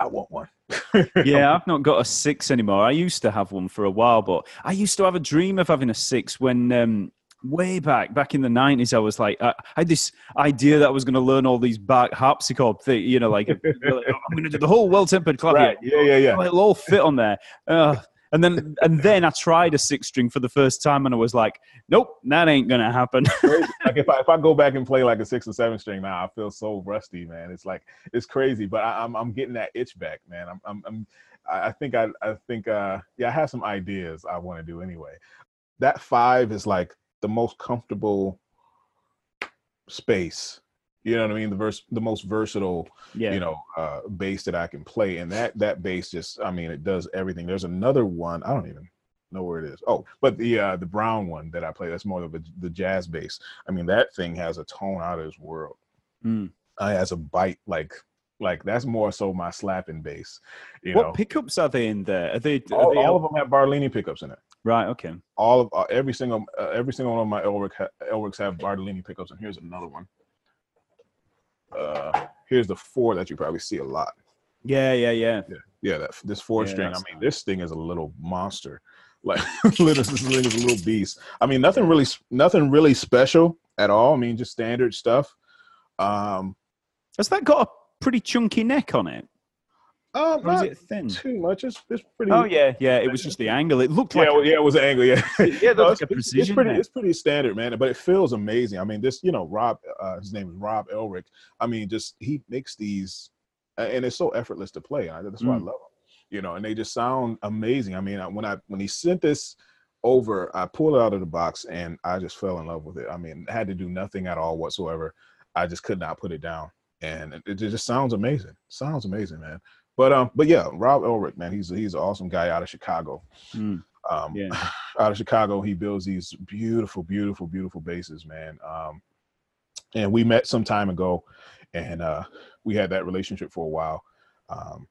I want one. yeah, I've not got a six anymore. I used to have one for a while, but I used to have a dream of having a six when um, way back, Bach in the nineties, I was like, I, I, had this idea that I was going to learn all these back harpsichord thing, you know, like I'm going to do the whole well-tempered clavier. Right. Yeah, yeah, yeah. It'll all fit on there. Uh, and then, and then I tried a six string for the first time, and I was like, "Nope, that ain't gonna happen." like if I if I go back and play like a six or seven string now, I feel so rusty, man. It's like it's crazy, but I, am I'm, I'm getting that itch back, man. I'm I'm, I'm I think I I think uh yeah I have some ideas I want to do anyway. That five is like the most comfortable space. You know what I mean? The verse, the most versatile, yeah. you know, uh, bass that I can play, and that that bass just, I mean, it does everything. There's another one I don't even know where it is. Oh, but the uh, the brown one that I play, that's more of a, the jazz bass. I mean, that thing has a tone out of this world. Mm. Uh, has a bite like like that's more so my slapping bass. You what know? pickups are they in there? Are they, are all, they all of them have Bartolini pickups in it. Right. Okay. All of uh, every single uh, every single one of my Elrick ha- Elricks have Bartolini pickups, and here's another one. Uh, here's the four that you probably see a lot. Yeah, yeah, yeah, yeah. Yeah, that this four yeah, string. I mean, this thing is a little monster. Like this thing is a little beast. I mean, nothing really, nothing really special at all. I mean, just standard stuff. Um, has that got a pretty chunky neck on it? Um, or it thin? Too much. It's, it's pretty. Oh yeah, yeah. It was just the angle. It looked like. Yeah, yeah, it was an angle. Yeah, yeah. no, like it's, it's, pretty. It's pretty standard, man. But it feels amazing. I mean, this. You know, Rob. Uh, his name is Rob Elrick. I mean, just he makes these, and it's so effortless to play. I, that's why mm. I love them. You know, and they just sound amazing. I mean, when I when he sent this over, I pulled it out of the box and I just fell in love with it. I mean, I had to do nothing at all whatsoever. I just could not put it down, and it, it just sounds amazing. Sounds amazing, man. But um, but yeah, Rob Elrick, man, he's he's an awesome guy out of Chicago. Mm. Um, yeah. out of Chicago, he builds these beautiful, beautiful, beautiful bases, man. Um, and we met some time ago, and uh, we had that relationship for a while. Um,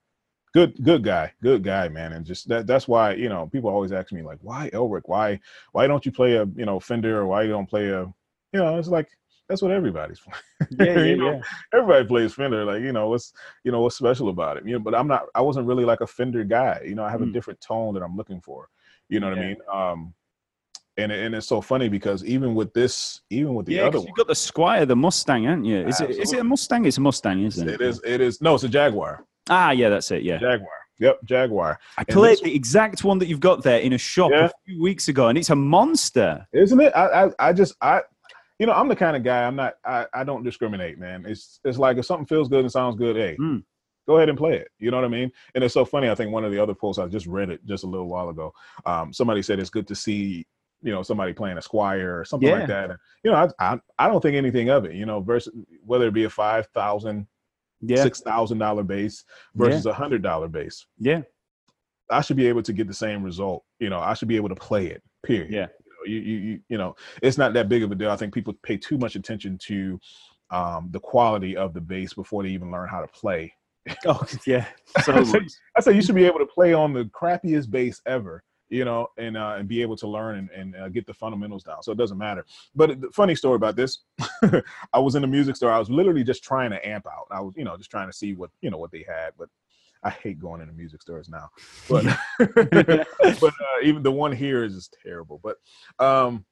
good, good guy, good guy, man. And just that that's why you know people always ask me like, why Elrick? Why why don't you play a you know Fender or why you don't play a you know it's like that's what everybody's playing. Yeah, yeah, know, yeah. Everybody plays Fender. Like, you know, what's you know, what's special about it? You know, but I'm not I wasn't really like a Fender guy. You know, I have mm. a different tone that I'm looking for. You know what yeah. I mean? Um and and it's so funny because even with this, even with the yeah, other one, you got the Squier, the Mustang, haven't you? Is Absolutely. it is it a Mustang? It's a Mustang, isn't it? It is. It is. No, it's a Jaguar. Ah, yeah, that's it. Yeah, Jaguar. Yep, Jaguar. I played the exact one that you've got there in a shop yeah. a few weeks ago, and it's a monster, isn't it? I, I, I just, I, you know, I'm the kind of guy. I'm not. I, I don't discriminate, man. It's it's like if something feels good and sounds good, hey, mm. go ahead and play it. You know what I mean? And it's so funny. I think one of the other posts I just read it just a little while ago. Um, somebody said it's good to see you know somebody playing a Squier or something yeah. like that. And, you know, I, I, I don't think anything of it. You know, versus whether it be a five thousand, yeah. six thousand dollar bass versus a yeah. hundred dollar bass. Yeah, I should be able to get the same result. You know, I should be able to play it. Period. Yeah. You, you, you, you know, it's not that big of a deal. I think people pay too much attention to um, the quality of the bass before they even learn how to play. Oh yeah. So I, say, I say you should be able to play on the crappiest bass ever you know, and uh, and be able to learn and, and uh, get the fundamentals down. So it doesn't matter. But the funny story about this, I was in a music store. I was literally just trying to amp out. I was, you know, just trying to see what you know what they had. But I hate going into music stores now. But but uh, even the one here is just terrible. But um,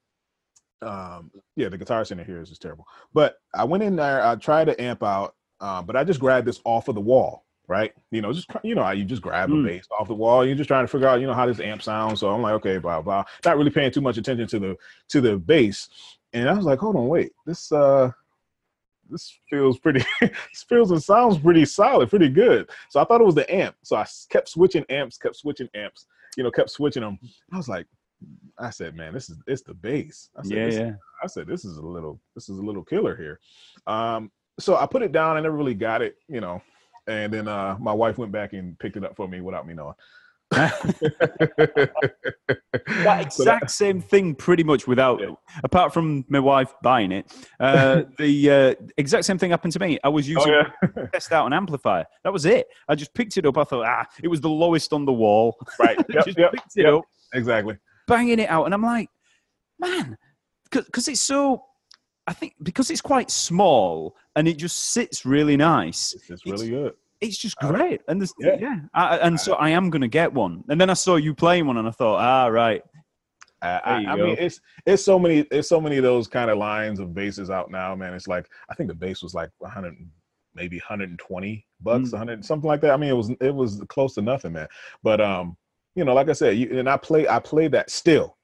um, yeah, the guitar center here is just terrible. But I went in there. I tried to amp out, uh, but I just grabbed this off of the wall right? You know, just you know, you just grab mm. a bass off the wall. You're just trying to figure out, you know, how this amp sounds. So I'm like, okay, blah blah. Not really paying too much attention to the to the bass. And I was like, hold on, wait, this uh this feels pretty this feels and sounds pretty solid, pretty good. So I thought it was the amp. So I kept switching amps, kept switching amps, you know, kept switching them. I was like, I said, man, this is it's the bass. I said, yeah, yeah. I said, this is a little this is a little killer here. Um, so I put it down. I never really got it, you know and then uh, my wife went back and picked it up for me without me knowing. that exact same thing, pretty much without, yeah. apart from my wife buying it. Uh, the uh, exact same thing happened to me. I was oh, using oh, yeah. test out an amplifier. That was it. I just picked it up. I thought, ah, it was the lowest on the wall. Right. Yep, just yep, picked it yep. up. Exactly. Banging it out, and I'm like, man, because it's so I think because it's quite small and it just sits really nice. It's, it's really good. It's just great, and this, yeah, yeah. I, and so I am going to get one. And then I saw you playing one, and I thought, ah, right. I, I mean, it's it's so many it's so many of those kind of lines of bases out now, man. It's like I think the bass was like 100, maybe 120 bucks, mm. 100 something like that. I mean, it was it was close to nothing, man. But um, you know, like I said, you, and I play I play that still,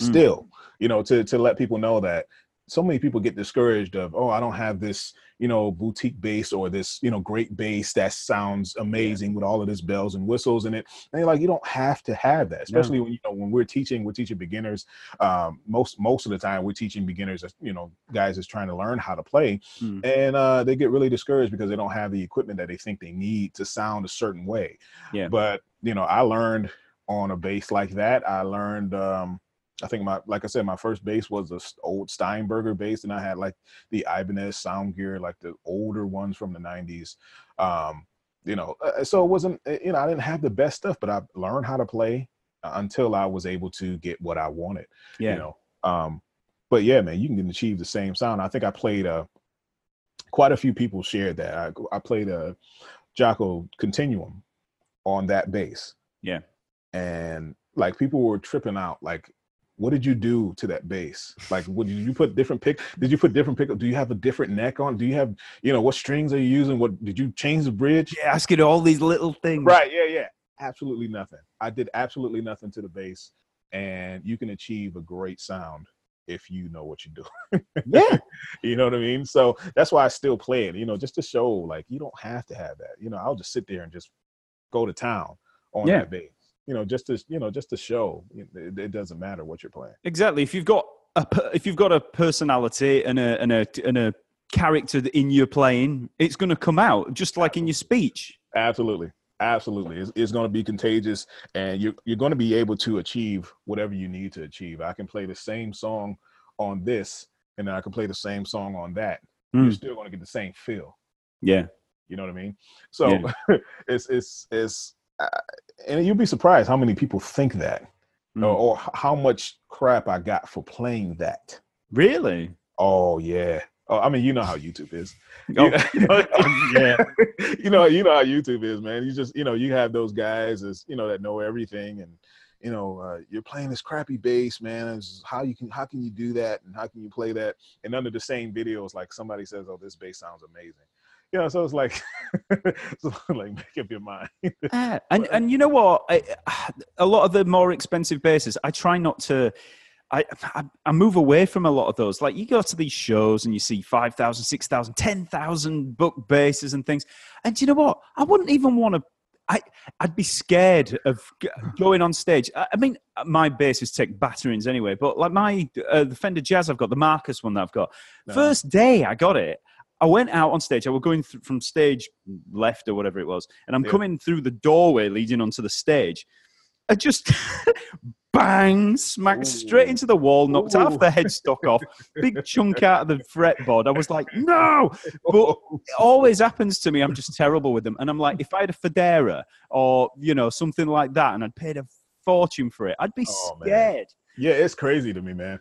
mm. still, mm. you know, to to let people know that so many people get discouraged of oh i don't have this you know boutique bass or this you know great bass that sounds amazing with all of this bells and whistles in it. And like you don't have to have that especially when you know when we're teaching we're teaching beginners um, most most of the time we're teaching beginners you know guys is trying to learn how to play mm. and uh, they get really discouraged because they don't have the equipment that they think they need to sound a certain way. Yeah. But you know i learned on a bass like that i learned um, I think my, like I said, my first bass was the old Steinberger bass, and I had like the Ibanez sound gear, like the older ones from the '90s. Um, you know, uh, so it wasn't, uh, you know, I didn't have the best stuff, but I learned how to play uh, until I was able to get what I wanted. Yeah. You know, um, but yeah, man, you can achieve the same sound. I think I played a. Uh, quite a few people shared that. I, I played a Jaco Continuum on that bass. Yeah. And like people were tripping out, like what did you do to that bass? Like, what did you put different pick? Did you put different pickup? Do you have a different neck on? Do you have, you know, what strings are you using? What did you change the bridge? Yeah, asking all these little things. Right. Yeah. Yeah. Absolutely nothing. I did absolutely nothing to the bass, and you can achieve a great sound if you know what you're doing. yeah. you know what I mean? So that's why I still play it, you know, just to show like you don't have to have that. You know, I'll just sit there and just go to town on yeah. that bass you know, just to you know, just to show it, it doesn't matter what you're playing. Exactly. If you've got a if you've got a personality and a and a and a character in your playing, it's going to come out just like in your speech. Absolutely. Absolutely, it's, it's going to be contagious, and you're you're going to be able to achieve whatever you need to achieve. I can play the same song on this, and I can play the same song on that. Mm. You're still going to get the same feel. Yeah, you know what I mean. So yeah. it's it's it's and you'd be surprised how many people think that, mm. or, or how much crap I got for playing that. Really? Oh yeah. Oh, I mean, you know how YouTube is. Oh, yeah. you know, you know how YouTube is, man. You just, you know, you have those guys as, you know, that know everything and you know, uh, you're playing this crappy bass, man. It's how you can, how can you do that, and how can you play that? And under the same videos, like somebody says, "Oh, this bass sounds amazing," you know, so it's like, so like make up your mind. uh, and and you know what? I, a lot of the more expensive bases, I try not to. I, I, I move away from a lot of those. Like you go to these shows and you see 5,000, 6,000, 10,000 book bases and things. And do you know what? I wouldn't even want to I, I'd be scared of going on stage. I, mean, my basses take batterings anyway, but like my uh, the Fender Jazz I've got, the Marcus one that I've got, no. first day I got it, I went out on stage. I was going th- from stage left or whatever it was, and I'm yeah. coming through the doorway leading onto the stage. I just bang, smacked Ooh. straight into the wall, knocked Ooh. half the headstock off, big chunk out of the fretboard. I was like, no, but it always happens to me. I'm just terrible with them, and I'm like, if I had a Fodera or you know something like that, and I'd paid a fortune for it, I'd be oh, scared. Man. Yeah, it's crazy to me, man.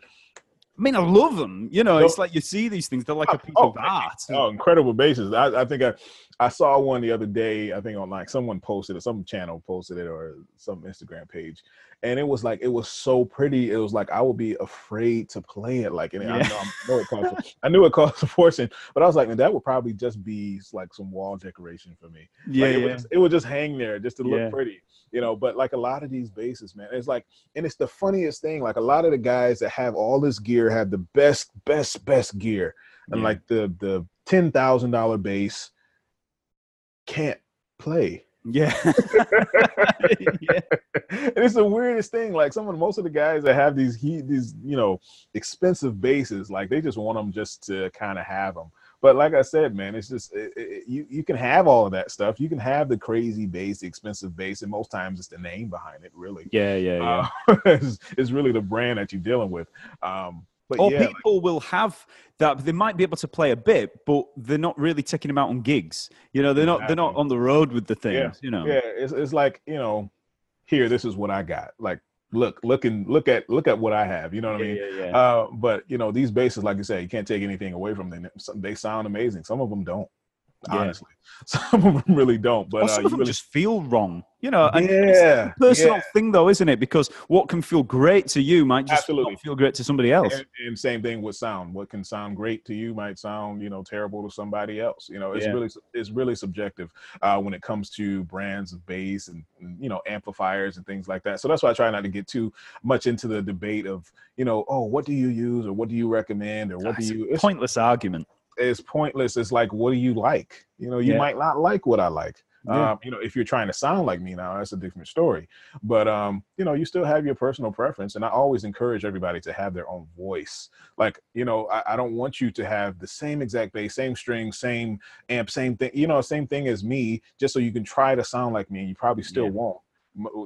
I mean, I love them. You know, it's like you see these things; they're like a piece oh, of art. Oh, incredible bases! I, I, think I, I saw one the other day. I think on like someone posted it, some channel posted it, or some Instagram page, and it was like it was so pretty. It was like I would be afraid to play it. Like, and yeah. I, know, I know it costs. I knew it cost a fortune, but I was like, man, that would probably just be like some wall decoration for me. Yeah, like, it, yeah. Would just, it would just hang there just to look yeah. pretty, you know. But like a lot of these bases, man, it's like, and it's the funniest thing. Like a lot of the guys that have all this gear have the best, best, best gear, and like the the ten thousand dollar bass can't play yeah. yeah. And it's the weirdest thing. Like some of the, most of the guys that have these he these, you know, expensive bases, like they just want them just to kind of have them. But like I said, man, it's just it, it, you you can have all of that stuff. You can have the crazy bass, the expensive bass, and most times it's the name behind it. Really, yeah, yeah, yeah. Uh, it's, it's, really the brand that you're dealing with. Um, but or yeah, people like, will have that they might be able to play a bit, but they're not really taking them out on gigs. You know, they're exactly. not they're not on the road with the things. Yeah. You know, yeah, it's it's like you know, here this is what I got. Like look, look and look at look at what I have. You know what yeah, I mean? Yeah, yeah. Uh, but you know, these bases like you said, you can't take anything away from them. They sound amazing. Some of them don't yeah. honestly. Some of them really don't, but well, some uh, of them really... just feel wrong. You know, and yeah, personal yeah. thing though, isn't it? Because what can feel great to you might just Absolutely. feel great to somebody else. And, and, same thing with sound. What can sound great to you might sound, you know, terrible to somebody else. You know, it's yeah. really it's really subjective uh, when it comes to brands of bass and, and you know amplifiers and things like that. So that's why I try not to get too much into the debate of you know, oh, what do you use or what do you recommend or what that's do you? It's pointless argument is pointless. It's like, what do you like? You know, you yeah. might not like what I like. Yeah. Um, you know, if you're trying to sound like me now, that's a different story. But um, you know, you still have your personal preference, and I always encourage everybody to have their own voice. Like, you know, I, I don't want you to have the same exact bass, same string, same amp, same thing. You know, same thing as me, just so you can try to sound like me, and you probably still yeah. won't.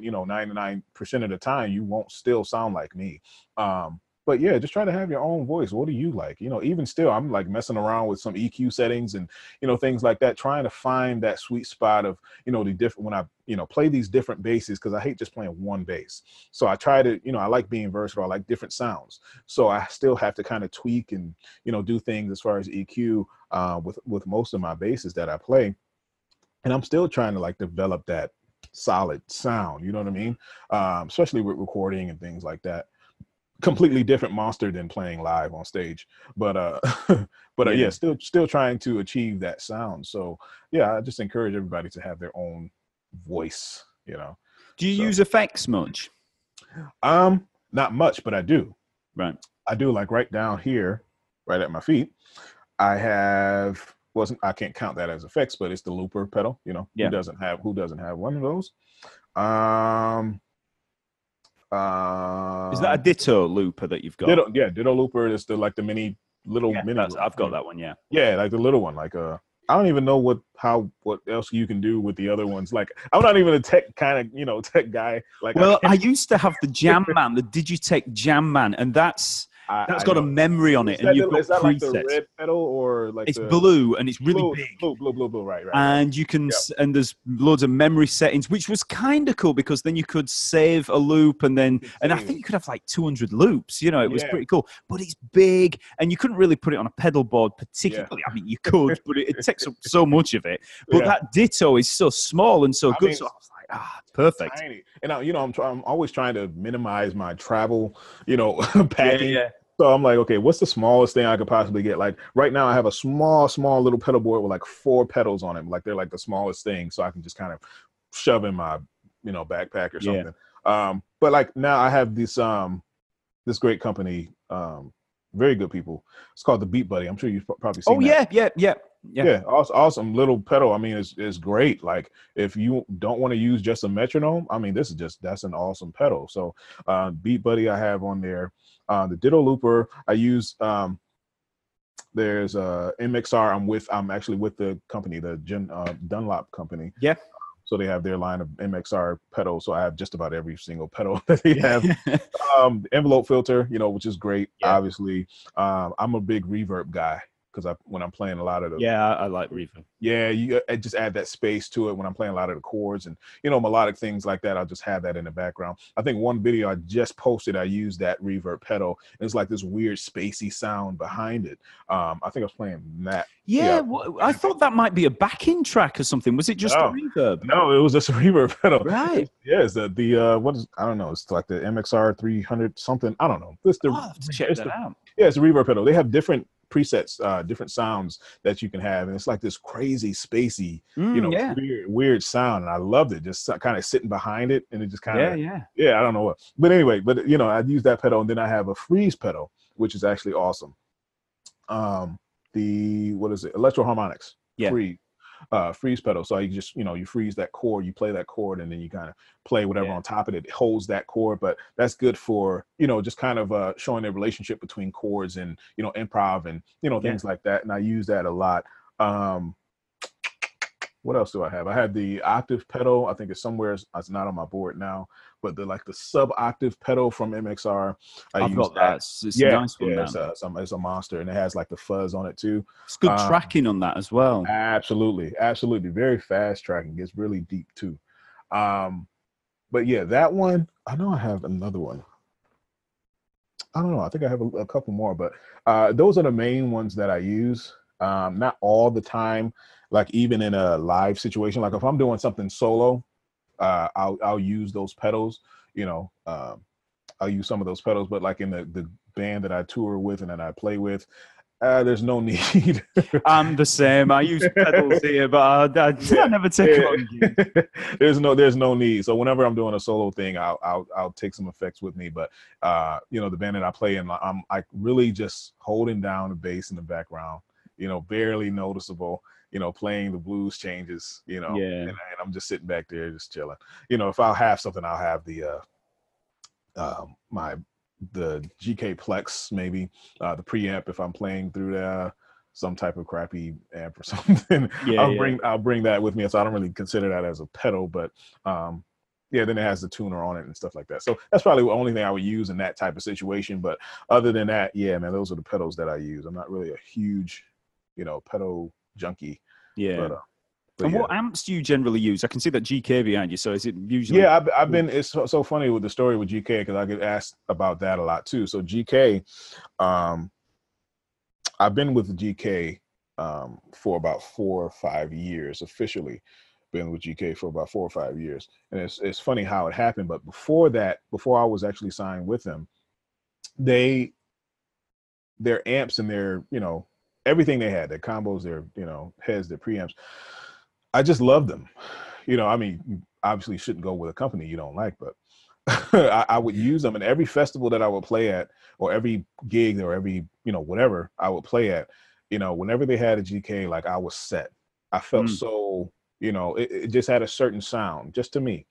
You know, 99% of the time, you won't still sound like me. Um, but yeah, just try to have your own voice. What do you like? You know, even still, I'm like messing around with some EQ settings and you know things like that, trying to find that sweet spot of you know the different when I you know play these different basses because I hate just playing one bass. So I try to you know I like being versatile. I like different sounds. So I still have to kind of tweak and you know do things as far as EQ uh, with with most of my basses that I play, and I'm still trying to like develop that solid sound. You know what I mean? Um, especially with recording and things like that completely different monster than playing live on stage but uh but uh, yeah. yeah still still trying to achieve that sound so yeah i just encourage everybody to have their own voice you know do you so, use effects much um not much but i do right i do like right down here right at my feet i have wasn't i can't count that as effects but it's the looper pedal you know yeah. who doesn't have who doesn't have one of those um uh, is that a Ditto looper that you've got? Ditto, yeah, Ditto looper is the like the mini little yeah, mini. I've got that one. Yeah. Yeah, like the little one. Like uh, I don't even know what how what else you can do with the other ones. Like I'm not even a tech kind of you know tech guy. Like well, I, I used to have the Jam Man, the Digitech Jam Man, and that's I, that's I got know. a memory on it, is and you've the, got is that presets. like the red pedal or like it's the, blue and it's really blue, big. Blue, blue, blue, blue, right, right. And you can, yep. and there's loads of memory settings, which was kind of cool because then you could save a loop and then, and I think you could have like 200 loops. You know, it was yeah. pretty cool. But it's big, and you couldn't really put it on a pedal board, particularly. Yeah. I mean, you could, but it, it takes up so much of it. But yeah. that Ditto is so small and so I good. Mean, so I was like, ah, perfect. Tiny. And I, you know, I'm, try- I'm always trying to minimize my travel, you know, packing. Yeah, yeah. So I'm like, okay, what's the smallest thing I could possibly get? Like right now, I have a small, small little pedal board with like four pedals on it. Like they're like the smallest thing, so I can just kind of shove in my, you know, backpack or something. Yeah. Um, but like now I have this um this great company, um, very good people. It's called the Beat Buddy. I'm sure you've probably seen. Oh yeah, yeah, yeah. Yeah. yeah, awesome, awesome little pedal. I mean, it's it's great. Like if you don't want to use just a metronome, I mean, this is just that's an awesome pedal. So, uh, Beat Buddy, I have on there. Uh, the Ditto Looper, I use. Um, there's uh MXR. I'm with. I'm actually with the company, the Gen, uh, Dunlop company. Yeah. So they have their line of MXR pedals. So I have just about every single pedal that they have. um, envelope filter, you know, which is great. Yeah. Obviously, um, I'm a big reverb guy because I when I'm playing a lot of the yeah I, I like reverb. Yeah, you I just add that space to it when I'm playing a lot of the chords and you know melodic things like that. I'll just have that in the background. I think one video I just posted, I used that reverb pedal. And it's like this weird spacey sound behind it. Um, I think I was playing that. Yeah, yeah. Well, I thought that might be a backing track or something. Was it just no, a reverb? No, it was just a reverb pedal. Right. Yeah, it's the, the uh, what is I don't know. It's like the MXR 300 something. I don't know. It's the, oh, check that the, out. Yeah, it's a reverb pedal. They have different presets, uh, different sounds that you can have, and it's like this crazy spacey, mm, you know, yeah. weird, weird sound. And I loved it, just kind of sitting behind it, and it just kind of, yeah, yeah, yeah. I don't know what, but anyway, but you know, I use that pedal, and then I have a freeze pedal, which is actually awesome. Um, the what is it? Electro-Harmonix. Yeah. Freeze uh, freeze pedal. So you just, you know, you freeze that chord, you play that chord, and then you kind of play whatever yeah. on top of it. It holds that chord, but that's good for, you know, just kind of uh, showing the relationship between chords and, you know, improv and, you know, things yeah. like that. And I use that a lot. Um, what else do I have? I had the octave pedal. I think it's somewhere. It's not on my board now, but the like the sub octave pedal from MXR. I have got that. It's, it's yeah, nice yeah, it's a, it's, a, it's a, monster, and it has like the fuzz on it too. It's good um, tracking on that as well. Absolutely, absolutely, very fast tracking. Gets really deep too. Um, but yeah, that one. I know I have another one. I don't know. I think I have a, a couple more, but uh, those are the main ones that I use. Um, not all the time like even in a live situation like if i'm doing something solo uh i'll i'll use those pedals you know um i'll use some of those pedals but like in the the band that i tour with and that i play with uh, there's no need. I'm the same. I use pedals here, but I, I, yeah, I never take yeah. them. there's no, there's no need. So whenever I'm doing a solo thing, I'll, I'll, I'll take some effects with me. But uh, you know, the band that I play in, I'm like really just holding down the bass in the background. You know, barely noticeable you know, playing the blues changes, you know, yeah. and, and, I'm just sitting back there just chilling. You know, if I'll have something, I'll have the uh, uh my the GK Plex maybe uh, the preamp if I'm playing through the some type of crappy amp or something. Yeah, I'll yeah. bring I'll bring that with me. So I don't really consider that as a pedal, but um, yeah, then it has the tuner on it and stuff like that. So that's probably the only thing I would use in that type of situation. But other than that, yeah, man, those are the pedals that I use. I'm not really a huge, you know, pedal junkie. Yeah. But, uh, but and yeah. what amps do you generally use? I can see that GK behind you. So is it usually? Yeah, I've, I've been. It's so, so, funny with the story with GK because I get asked about that a lot too. So GK, um, I've been with GK um, for about four or five years officially. Been with GK for about four or five years, and it's it's funny how it happened. But before that, before I was actually signed with them, they their amps and their you know everything they had, their combos, their you know heads, their preamps. I just loved them. You know, I mean, obviously shouldn't go with a company you don't like, but I, I, would use them in every festival that I would play at, or every gig, or every you know whatever I would play at. You know, whenever they had a GK, like I was set. I felt mm. so. You know, it, it, just had a certain sound, just to me.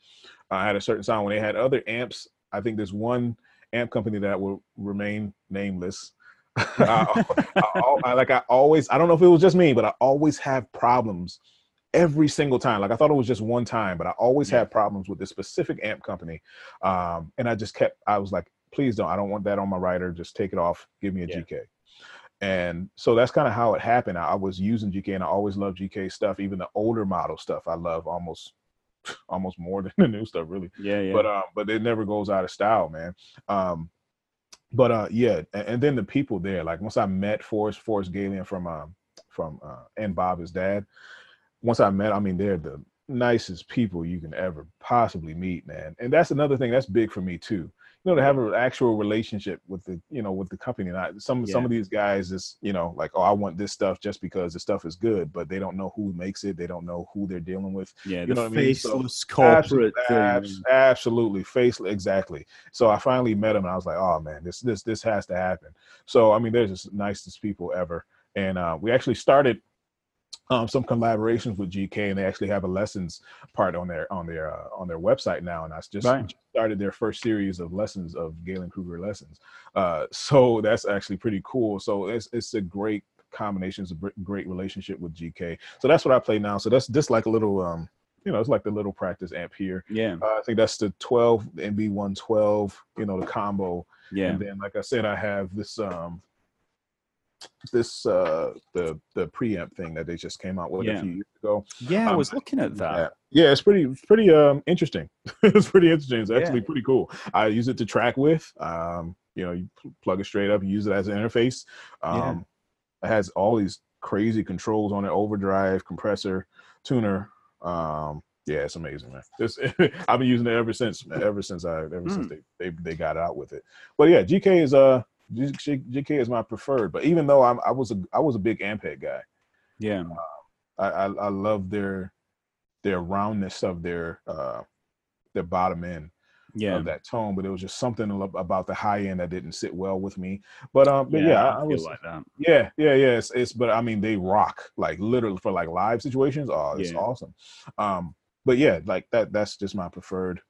I had a certain sound. When they had other amps, I think there's one amp company that will remain nameless I, I, I, like I always, I don't know if it was just me, but I always have problems every single time. Like I thought it was just one time, but I always yeah. had problems with this specific amp company. Um, and I just kept, I was like, please don't, I don't want that on my rider. Just take it off. Give me a yeah. GK. And so that's kind of how it happened. I, I was using GK and I always love GK stuff, even the older model stuff. I love almost almost more than the new stuff really yeah yeah but um but it never goes out of style man um but uh yeah and, and, then the people there like once i met forrest forrest Gallien from um from uh and bob his dad once i met i mean they're the nicest people you can ever possibly meet, man. And that's another thing that's big for me too you know to have an actual relationship with the you know with the company. And I, some yeah. some of these guys is you know like oh i want this stuff just because the stuff is good but they don't know who makes it. They don't know who they're dealing with. Yeah you the know faceless I mean? so corporate absolutely, absolutely faceless exactly. So i finally met him and i was like oh man this this this has to happen. So i mean they're just nicest people ever. And uh, we actually started um, some collaborations with GK, and they actually have a lessons part on their on their uh, on their website now. And I just right. started their first series of lessons of Gallien-Krueger lessons. Uh, so that's actually pretty cool. So it's it's a great combination, it's a great relationship with GK. So that's what I play now. So that's just like a little um, you know, it's like the little practice amp here. Yeah. Uh, I think that's the 12 MB112, you know, the combo. Yeah. And then, like I said, I have this um this uh the the preamp thing that they just came out with yeah. a few years ago. Yeah, um, I was looking at that. Yeah, yeah it's pretty pretty um interesting. it's pretty interesting. It's actually yeah. pretty cool. I use it to track with. Um, you know, you plug it straight up, you use it as an interface. Um it has all these crazy controls on it, overdrive, compressor, tuner. Um yeah, it's amazing, man. It's, I've been using it ever since, ever since I, ever mm. since hmm. they, they they got out with it. But yeah, GK is uh GK is my preferred. But even though I'm, I was a I was a big Ampeg guy. Yeah, uh, I, I, I love their their roundness of their uh their bottom end. Yeah, of that tone, but it was just something about the high end that didn't sit well with me. But um, but yeah, yeah I, I was like that. Yeah, yeah, yeah. It's, it's but I mean they rock like literally for like live situations. Oh, it's yeah. awesome. Um, but yeah, like that that's just my preferred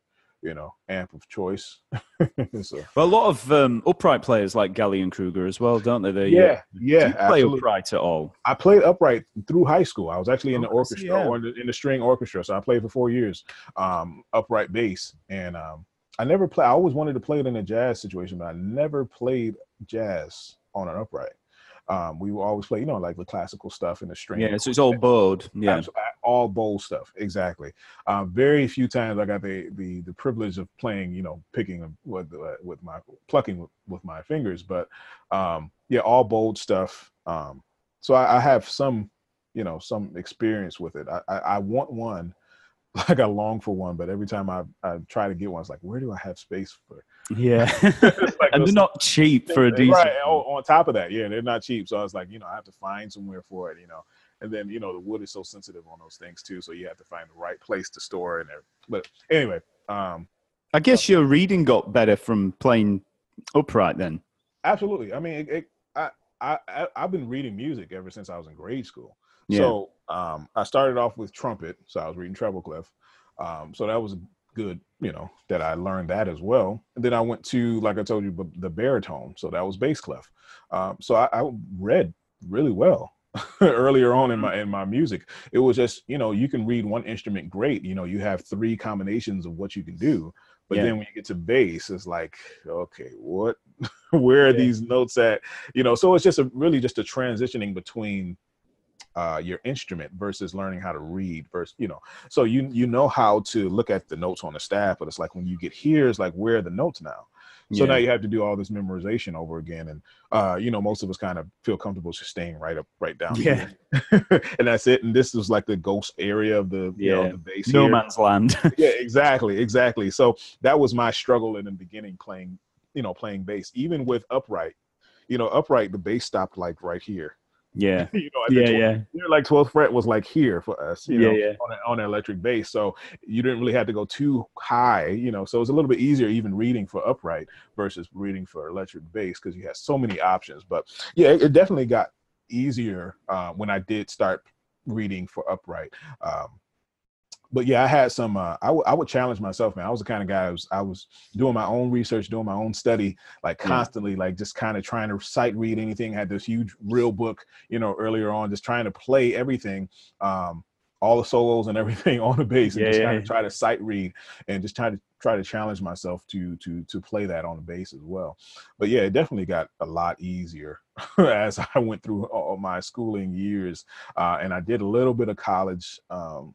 you know, amp of choice. so. Well, a lot of um, upright players like Gallien-Krueger as well, don't they? They yeah, uh, yeah. play absolutely. upright at all? I played upright through high school. I was actually in the oh, orchestra yeah. or in the, in the, string orchestra, so I played for four years, um, upright bass, and um, I never play. I always wanted to play it in a jazz situation, but I never played jazz on an upright. Um, we will always play, you know, like the classical stuff in the string. Yeah, so it's all bowed. Yeah, all bowl stuff. Exactly. Um, very few times I got the the the privilege of playing, you know, picking with uh, with my plucking with, with my fingers, but um, yeah, all bold stuff. Um, so I, I, have some, you know, some experience with it. I, I, I want one, like I long for one, but every time I I try to get one, it's like, where do I have space for? Yeah, like and they're not cheap for a decent. Right. On, on top of that, yeah, they're not cheap. So I was like, you know, I have to find somewhere for it. You know, and then you know the wood is so sensitive on those things too, so you have to find the right place to store it. And but anyway, um, I guess your reading got better from playing upright then. Absolutely. I mean, it, it, I I I've been reading music ever since I was in grade school. Yeah. So um, I started off with trumpet, so I was reading treble clef. Um, so that was good, you know, that I learned that as well. And then I went to, like I told you, the baritone, so that was bass clef. Um, so I, I read really well earlier on in mm-hmm. my in my music. It was just you know you can read one instrument great. You know you have three combinations of what you can do, but yeah. then when you get to bass, it's like okay, what? Where are yeah. these notes at? You know, so it's just a really just a transitioning between uh, your instrument versus learning how to read versus you know so you you know how to look at the notes on the staff but it's like when you get here it's like where are the notes now so yeah. now you have to do all this memorization over again, and uh, you know most of us kind of feel comfortable just staying right up, right down. Yeah, and that's it. And this is like the ghost area of the yeah. you know the base. No here. man's land. yeah, exactly, exactly. So that was my struggle in the beginning playing, you know, playing bass. Even with upright, you know, upright the bass stopped like right here. Yeah. you know, yeah, 12th, yeah. You know, like 12th fret was like here for us, you yeah, know, yeah. on, a, on an electric bass. So you didn't really have to go too high, you know. So it's a little bit easier even reading for upright versus reading for electric bass because you had so many options. But yeah, it, it definitely got easier uh, when I did start reading for upright. Um, but yeah, I had some. Uh, I, w- I would challenge myself, man. I was the kind of guy. I was, I was doing my own research, doing my own study, like constantly, yeah. like just kind of trying to sight read anything. I had this huge real book, you know, earlier on, just trying to play everything, um, all the solos and everything on the bass, and yeah, just yeah. kind of try to sight read and just try to try to challenge myself to to to play that on the bass as well. But yeah, it definitely got a lot easier as I went through all my schooling years, uh, and I did a little bit of college. Um,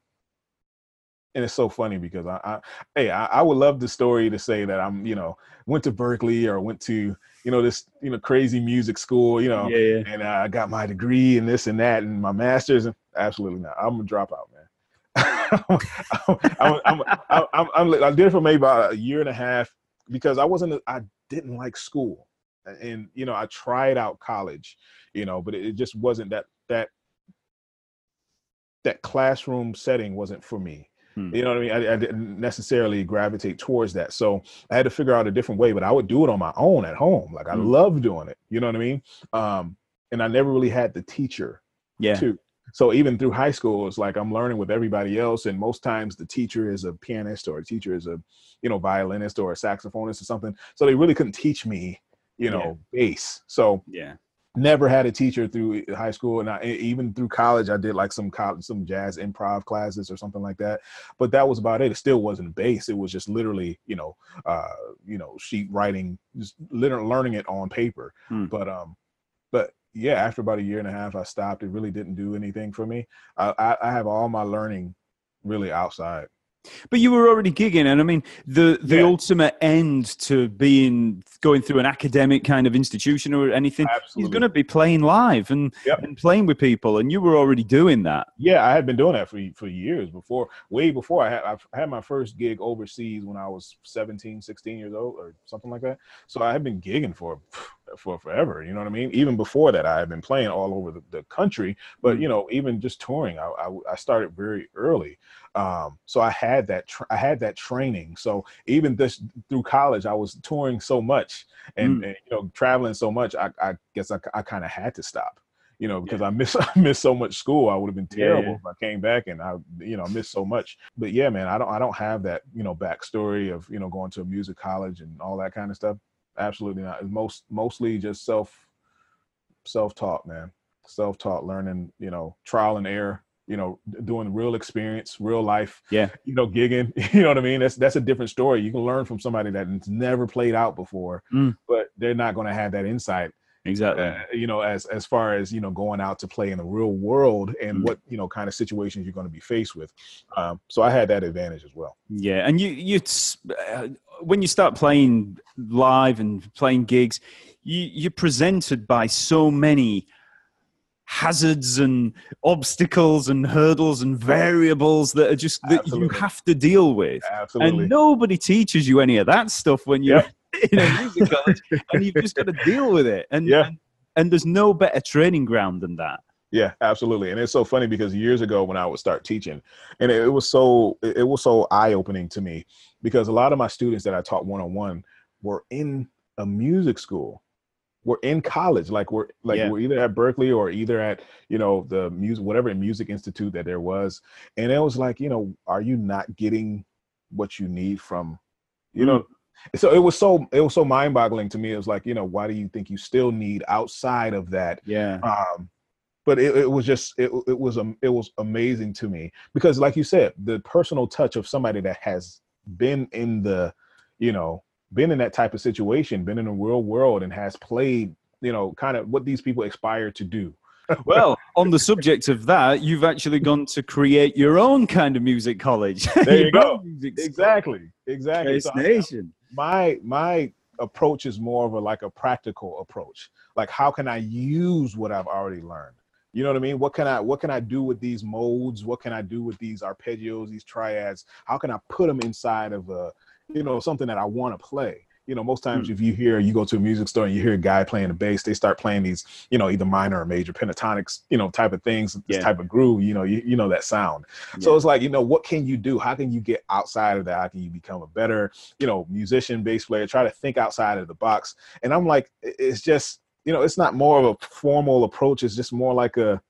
and it's so funny because I, I hey, I, I, would love the story to say that I'm, you know, went to Berklee or went to, you know, this, you know, crazy music school, you know, yeah, yeah. and I got my degree and this and that and my master's. And absolutely not. I'm a dropout, man. I'm, I'm, I'm, I'm, i did it for maybe about a year and a half because I wasn't, I didn't like school. And, you know, I tried out college, you know, but it, just wasn't that, that, that classroom setting wasn't for me. Hmm. You know what I mean? I, I, didn't necessarily gravitate towards that. So I had to figure out a different way, but I would do it on my own at home. Like I hmm. love doing it. You know what I mean? Um, and I never really had the teacher yeah. too so even through high school it's like i'm learning with everybody else and most times the teacher is a pianist or a teacher is a you know violinist or a saxophonist or something so they really couldn't teach me you know yeah. bass so yeah never had a teacher through high school and I, even through college i did like some college some jazz improv classes or something like that but that was about it it still wasn't bass it was just literally you know uh you know sheet writing just literally learning it on paper hmm. but um but yeah, after about a year and a half, I stopped. It really didn't do anything for me. I, I, I have all my learning really outside. But you were already gigging, and I mean, the the yeah. ultimate end to being going through an academic kind of institution or anything Absolutely. is going to be playing live and, yep. and playing with people, and you were already doing that. Yeah, I had been doing that for for years before, way before I had I had my first gig overseas when I was 17, 16 years old or something like that. So I had been gigging for for forever. You know what I mean? Even before that, I had been playing all over the, the country. But mm. you know, even just touring, I, I, I started very early. Um, so I had that tra- I had that training. So even this through college, I was touring so much and, mm. and you know traveling so much. I, I guess I, I kind of had to stop you know, because yeah. I miss I miss so much school. I would have been terrible yeah. if I came back and I, you know, missed so much. But yeah, man, I don't I don't have that, you know, backstory of, you know, going to a music college and all that kind of stuff. Absolutely not. It's most mostly just self self taught, man. Self taught, learning, you know, trial and error. You know, doing real experience, real life. Yeah. You know, gigging. You know what I mean? That's that's a different story. You can learn from somebody that's never played out before, mm. but they're not going to have that insight exactly uh, you know as as far as you know going out to play in the real world and mm what you know kind of situations you're going to be faced with um, so i had that advantage as well yeah and you you uh, when you start playing live and playing gigs you you're presented by so many hazards and obstacles and hurdles and variables that are just that Absolutely. you have to deal with Absolutely. and nobody teaches you any of that stuff when you're yep. in a music college, and you've just got to deal with it. And, yeah. and and there's no better training ground than that. Yeah, absolutely. And it's so funny because years ago when I would start teaching, and it, it was so it was so eye opening to me because a lot of my students that I taught one on one were in a music school we're in college like we're like yeah. we're either at Berklee or either at you know the music whatever music institute that there was and it was like you know are you not getting what you need from you mm. know so it was so it was so mind-boggling to me it was like you know why do you think you still need outside of that yeah um but it, it was just it, it was um, it was amazing to me because like you said the personal touch of somebody that has been in the you know been in that type of situation been in a real world and has played you know kind of what these people aspire to do well, on the subject of that, you've actually gone to create your own kind of music college. There you go. Exactly. Exactly. So Nation my my approach is more of a like a practical approach. Like how can i use what i've already learned? You know what i mean? What can i what can i do with these modes what can i do with these arpeggios these triads? How can i put them inside of a you know something that i want to play you know, most times mm. if you hear you go to a music store and you hear a guy playing the bass, they start playing these, you know, either minor or major pentatonics, you know, type of things, this yeah. type of groove, you know, you, you know that sound. Yeah. So it's like, you know, what can you do? How can you get outside of that? How can you become a better, you know, musician, bass player? Try to think outside of the box. And I'm like, it's just, you know, it's not more of a formal approach. It's just more like a,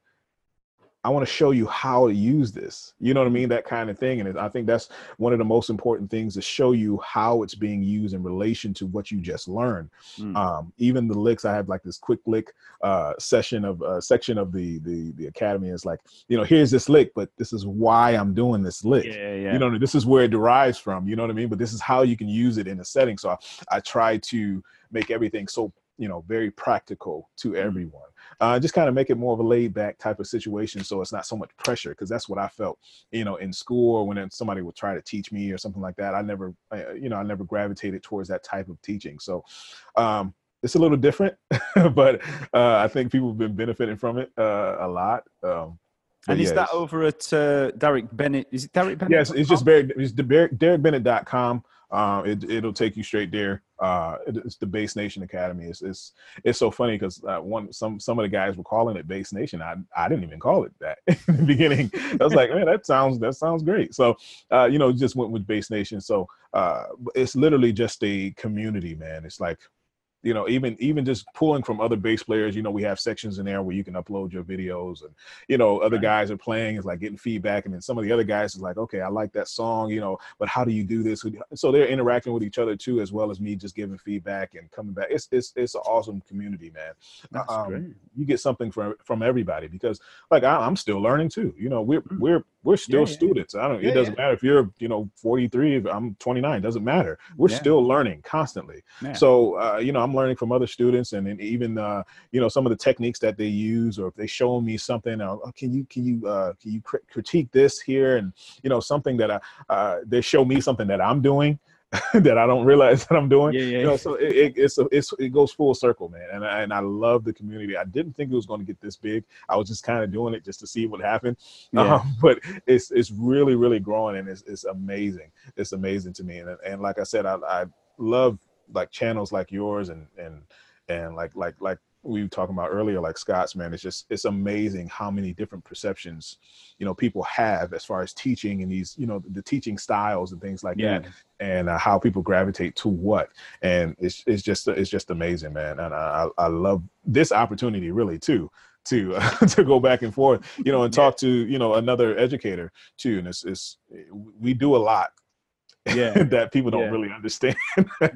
I want to show you how to use this. You know what I mean? That kind of thing. And I think that's one of the most important things to show you how it's being used in relation to what you just learned. Mm. Um, even the licks, I have like this quick lick uh, session of uh, section of the, the the academy is like, you know, here's this lick, but this is why I'm doing this lick. Yeah, yeah. You know, this is where it derives from. You know what I mean? But this is how you can use it in a setting. So I, I try to make everything so you know very practical to mm. Uh, just kind of make it more of a laid back type of situation so it's not so much pressure because that's what i felt you know in school or when somebody would try to teach me or something like that i never you know i never gravitated towards that type of teaching so um, it's a little different but uh, i think people have been benefiting from it uh, a lot um, and is that over at uh, Daric Bennett? Is it Daric Bennett? Yes, it's just Daric, it's DaricBennett.com. Um, it, it'll take you straight there. Uh, it, it's the Bass Nation Academy. It's it's, it's so funny because uh, one some some of the guys were calling it Bass Nation. I I didn't even call it that in the beginning. I was like, man, that sounds that sounds great. So uh, you know, just went with Bass Nation. So uh, it's literally just a community, man. It's like you know even even just pulling from other bass players you know we have sections in there where you can upload your videos and you know other guys are playing is like getting feedback and then some of the other guys is like okay i like that song you know but how do you do this? So they're interacting with each other too as well as me just giving feedback and coming back. It's it's, it's an awesome community man. That's um, great. you get something from from everybody because like I, am still learning too. You know we're mm. we're we're still yeah, students. I don't yeah, it doesn't yeah. matter if you're you know 43 If i'm 29 doesn't matter. We're still learning constantly. So uh, you know i'm learning from other students and, and even uh, you know some of the techniques that they use or if they show me something uh, oh, can you can you uh, can you cr- critique this here? And you know something that I, uh, they show me something that i'm doing that I don't realize that I'm doing. Yeah, yeah. You know, so it, it, it's, a, it's it goes full circle, man. And I, and I love the community. I didn't think it was going to get this big. I was just kind of doing it just to see what happened. Yeah. Um, but it's it's really really growing and it's it's amazing. It's amazing to me. And and like I said, I I love like channels like yours and and and like like like we were talking about earlier like scott's man it's just it's amazing how many different perceptions you know people have as far as teaching and these you know the teaching styles and things like yeah. that and uh, how people gravitate to what. And it's it's just it's just amazing man. And i i love this opportunity really too to uh, to go back and forth you know and talk to you know another educator too. And it's it's we do a lot yeah that people don't yeah. really understand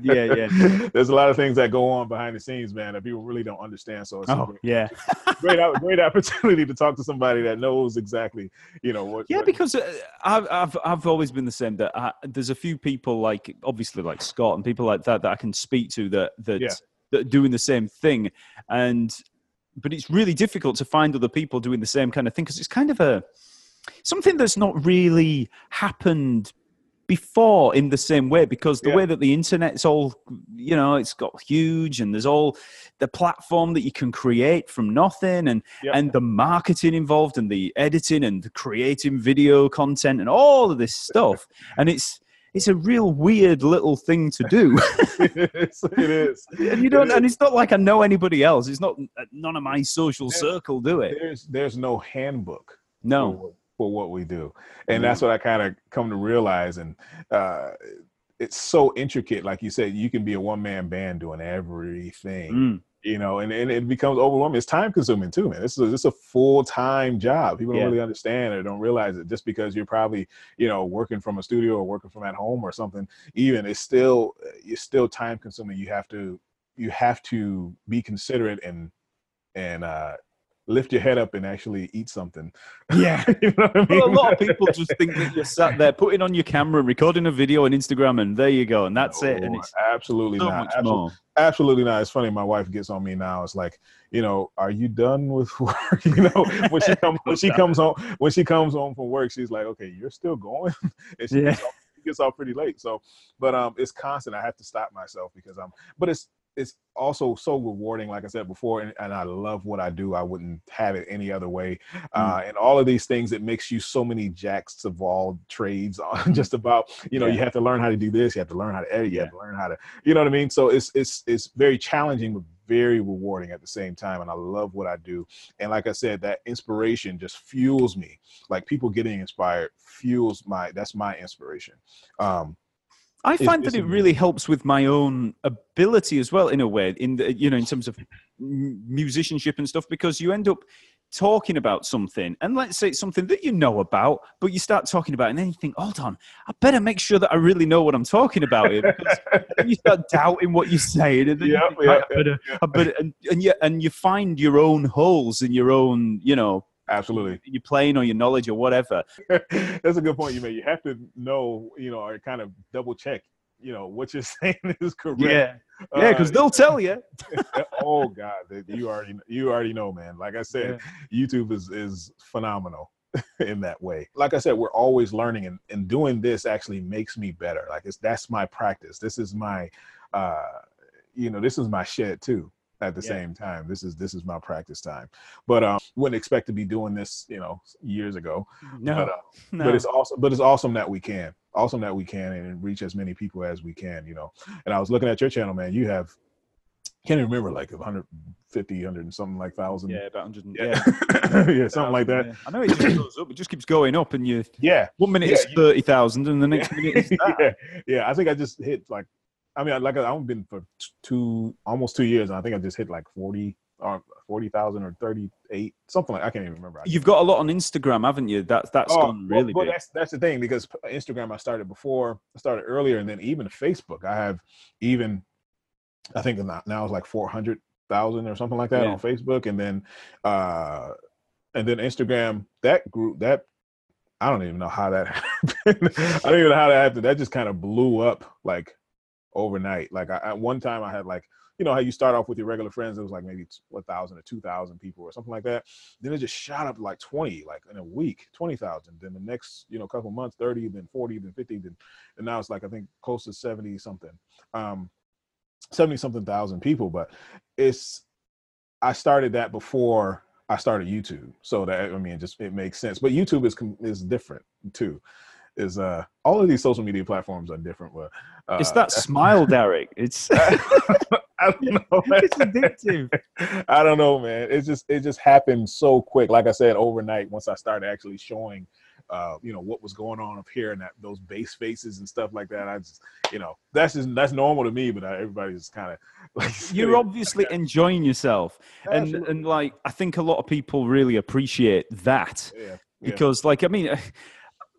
yeah yeah there's a lot of things that go on behind the scenes man that people really don't understand so it's oh, great, yeah great great opportunity to talk to somebody that knows exactly you know what yeah what, because uh, I've, I've i've always been the same that I, there's a few people like obviously like scott and people like that that i can speak to that that, yeah. that are doing the same thing and but it's really difficult to find other people doing the same kind of thing because it's kind of a something that's not really happened before in the same way because the yeah. way that the internet's all you know it's got huge and there's all the platform that you can create from nothing and yeah. and the marketing involved and the editing and the creating video content and all of this stuff and it's it's a real weird little thing to do. it is. It is. and you don't, it and it's not like I know anybody else. It's not uh, none of my social circle do it. There's there's no handbook. No, for what we do. And mm-hmm. that's what i kind of come to realize and uh, it's so intricate like you said you can be a one-man band doing everything mm. you know and, and it becomes overwhelming. It's time consuming too man. This is is a full-time job. People don't really understand or don't realize it. Just because you're probably you know working from a studio or working from at home or something even it's still it's still time consuming you have to you have to be considerate and and uh lift your head up and actually eat something. Yeah. you know I mean? well, a lot of people just think that you're sat there putting on your camera, and recording a video on Instagram, and there you go, and that's no, it. And it's absolutely so not. Absolutely, absolutely not. It's funny. My wife gets on me now. It's like, you know, are you done with work? you know, when she comes when she comes home when she comes home from work, she's like, okay, you're still going. and she yeah. gets off, she gets off pretty late. So, but um, it's constant. I have to stop myself because I'm. But it's it's also so rewarding like i said before and, and, i love what i do i wouldn't have it any other way mm. uh, and all of these things it makes you so many jacks of all trades on just about you know yeah. you have to learn how to do this you have to learn how to edit you yeah. have to learn how to you know what i mean so it's it's it's very challenging but very rewarding at the same time and i love what i do and like i said that inspiration just fuels me like people getting inspired fuels my that's my inspiration um I find that it really helps with my own ability as well, in a way, in the, you know, in terms of musicianship and stuff, because you end up talking about something, and let's say it's something that you know about, but you start talking about, it, and then you think, hold on, I better make sure that I really know what I'm talking about here, because you start doubting what you're saying, and then yeah, think, yeah, I better, yeah. I better, and, and you and you find your own holes in your own, you know, Absolutely. Your playing or your knowledge or whatever. That's a good point you made. You have to know, you know, or kind of double check, you know, what you're saying is correct. Yeah. Yeah, because uh, they'll tell you. oh God, you already you already know, man. Like I said, yeah. YouTube is is phenomenal in that way. Like I said, we're always learning and, and doing this actually makes me better. Like it's that's my practice. This is my uh you know, this is my shed too at the yeah. same time. This is this is my practice time. But um wouldn't expect to be doing this, you know, years ago. No. But, uh, no. but it's awesome but it's awesome that we can. Awesome that we can and reach as many people as we can, you know. And I was looking at your channel, man. You have can't even remember like 150 100 and something like thousand yeah about 100 yeah yeah, something like that yeah. i know it just goes up it just keeps going up and you yeah one minute yeah, it's 30,000 and the next minute yeah yeah i think i just hit like I mean, like I've been for two, almost two years, and I think I just hit like forty or forty thousand or thirty-eight, something like I can't even remember. You've got a lot on Instagram, haven't you? That's that's oh, gone really well, big. That's that's the thing because Instagram I started before, I started earlier, and then even Facebook, I have even, I think now it's like four hundred thousand or something like that yeah. on Facebook, and then, uh, and then Instagram that group that I don't even know how that happened. I don't even know how that happened. That just kind of blew up like overnight. Like I, at one time I had like, you know how you start off with your regular friends, it was like maybe a thousand or two thousand people or something like that. Then it just shot up like 20, like in a week, 20,000. Then the next, you know, couple months, 30, then 40, then 50, then, and now it's like, I think close to 70 something, um, 70 something thousand people. But it's, I started that before I started YouTube. So that, I mean, just, it makes sense, but YouTube is, is different too is uh all of these social media platforms are different but uh, it's that smile daric it's I don't know. it's addictive. I don't know, man. It just it just happened so quick. Like I said, overnight. Once I started actually showing, uh, you know, what was going on up here and that those bass faces and stuff like that. I just, you know, that's just that's normal to me. But everybody's kind of like you're obviously enjoying yourself, and and like I think a lot of people really appreciate that. Yeah. Because, like, I mean,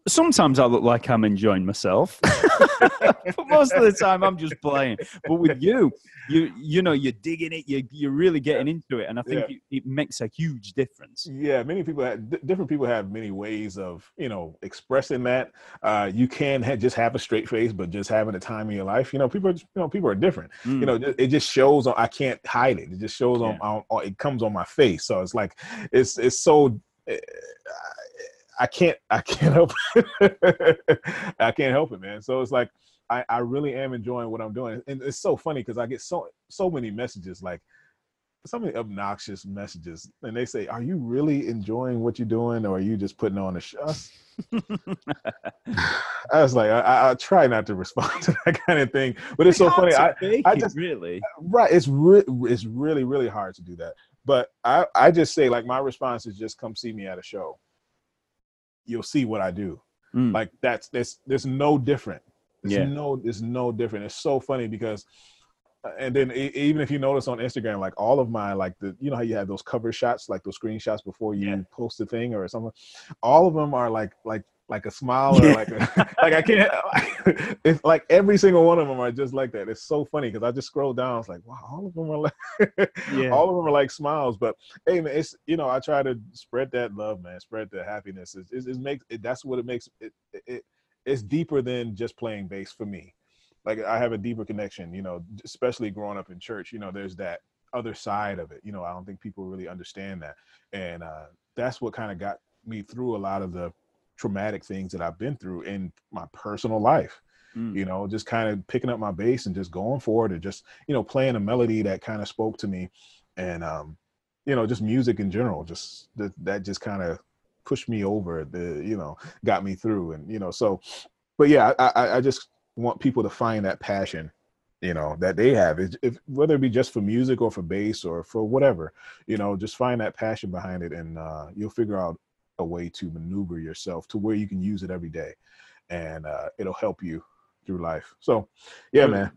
sometimes I look like I'm enjoying myself, but most of the time I'm just playing. But with you, you you know you're digging it, you you're really getting yeah. into it, and I think yeah. it, it, makes a huge difference. Yeah, many people have different people have many ways of you know expressing that. Uh, you can ha- just have a straight face, but just having a time in your life, you know, people are you know people are different. Mm. You know, it just shows on. I can't hide it. It just shows on, on, on. It comes on my face, so it's like it's it's so. Uh, I can't I can't help it. I can't help it, man. So it's like I, I really am enjoying what I'm doing. And it's so funny because I get so so many messages like so many obnoxious messages and they say are you really enjoying what you're doing or are you just putting on a show i was like I, I, try not to respond to that kind of thing but it's, it's so funny I, I just really right it's re- it's really really hard to do that but i i just say like my response is just come see me at a show you'll see what I do. Mm. Like that's there's there's no different. There's yeah. no it's no different. It's so funny because uh, and then even if you notice on Instagram, like all of my like the you know how you have those cover shots, like those screenshots before you yeah. post a thing or something, all of them are like like like a smile or like a, like I can't. It's like every single one of them are just like that. It's so funny because I just scroll down. It's like wow, all of them are like, yeah. all of them are like smiles. But hey, man, it's you know I try to spread that love, man, spread the happiness. It, it, it makes it, that's what it makes it, it. It's deeper than just playing bass for me. Like I have a deeper connection, you know, especially growing up in church. You know, there's that other side of it. You know, I don't think people really understand that, and uh, that's what kind of got me through a lot of the traumatic things that I've been through in my personal life. Mm. You know, just kind of picking up my bass and just going forward and just, you know, playing a melody that kind of spoke to me and um, you know, just music in general, just that that just kind of pushed me over the, you know, got me through and you know, so but yeah, I I just want people to find that passion you know that they have if, if, whether it be just for music or for bass or for whatever you know just find that passion behind it and uh, you'll figure out a way to maneuver yourself to where you can use it every day and uh, it'll help you through life. So yeah man.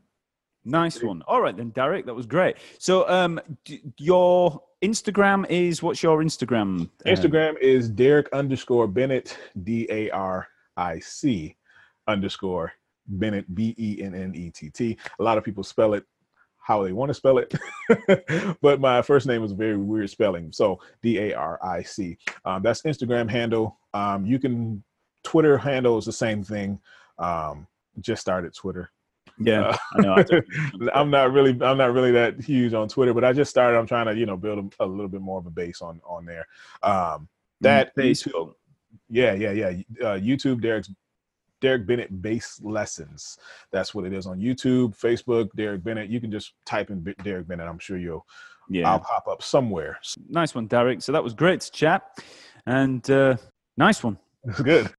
Nice one. All right then daric that was great. So um d- your instagram is what's your instagram uh, instagram is daric underscore bennett d-a-r-i-c underscore bennett b-e-n-n-e-t-t a lot of people spell it how they want to spell it. but my first name is a very weird spelling. So D A R I C. Um, that's Instagram handle. Um, you can, Twitter handle is the same thing. Um, just started Twitter. Yeah, uh, I am not really, I'm not really that huge on Twitter, but I just started. I'm trying to, you know, build a, a little bit more of a base on on there. Um, that Facebook. Yeah, yeah, yeah. Uh, YouTube, Daric's Daric Bennett Bass Lessons. That's what it is on YouTube, Facebook, Daric Bennett. You can just type in B- Daric Bennett. I'm sure you'll yeah. I'll pop up somewhere. Nice one, Daric. So that was great to chat. And uh, nice one. It's good.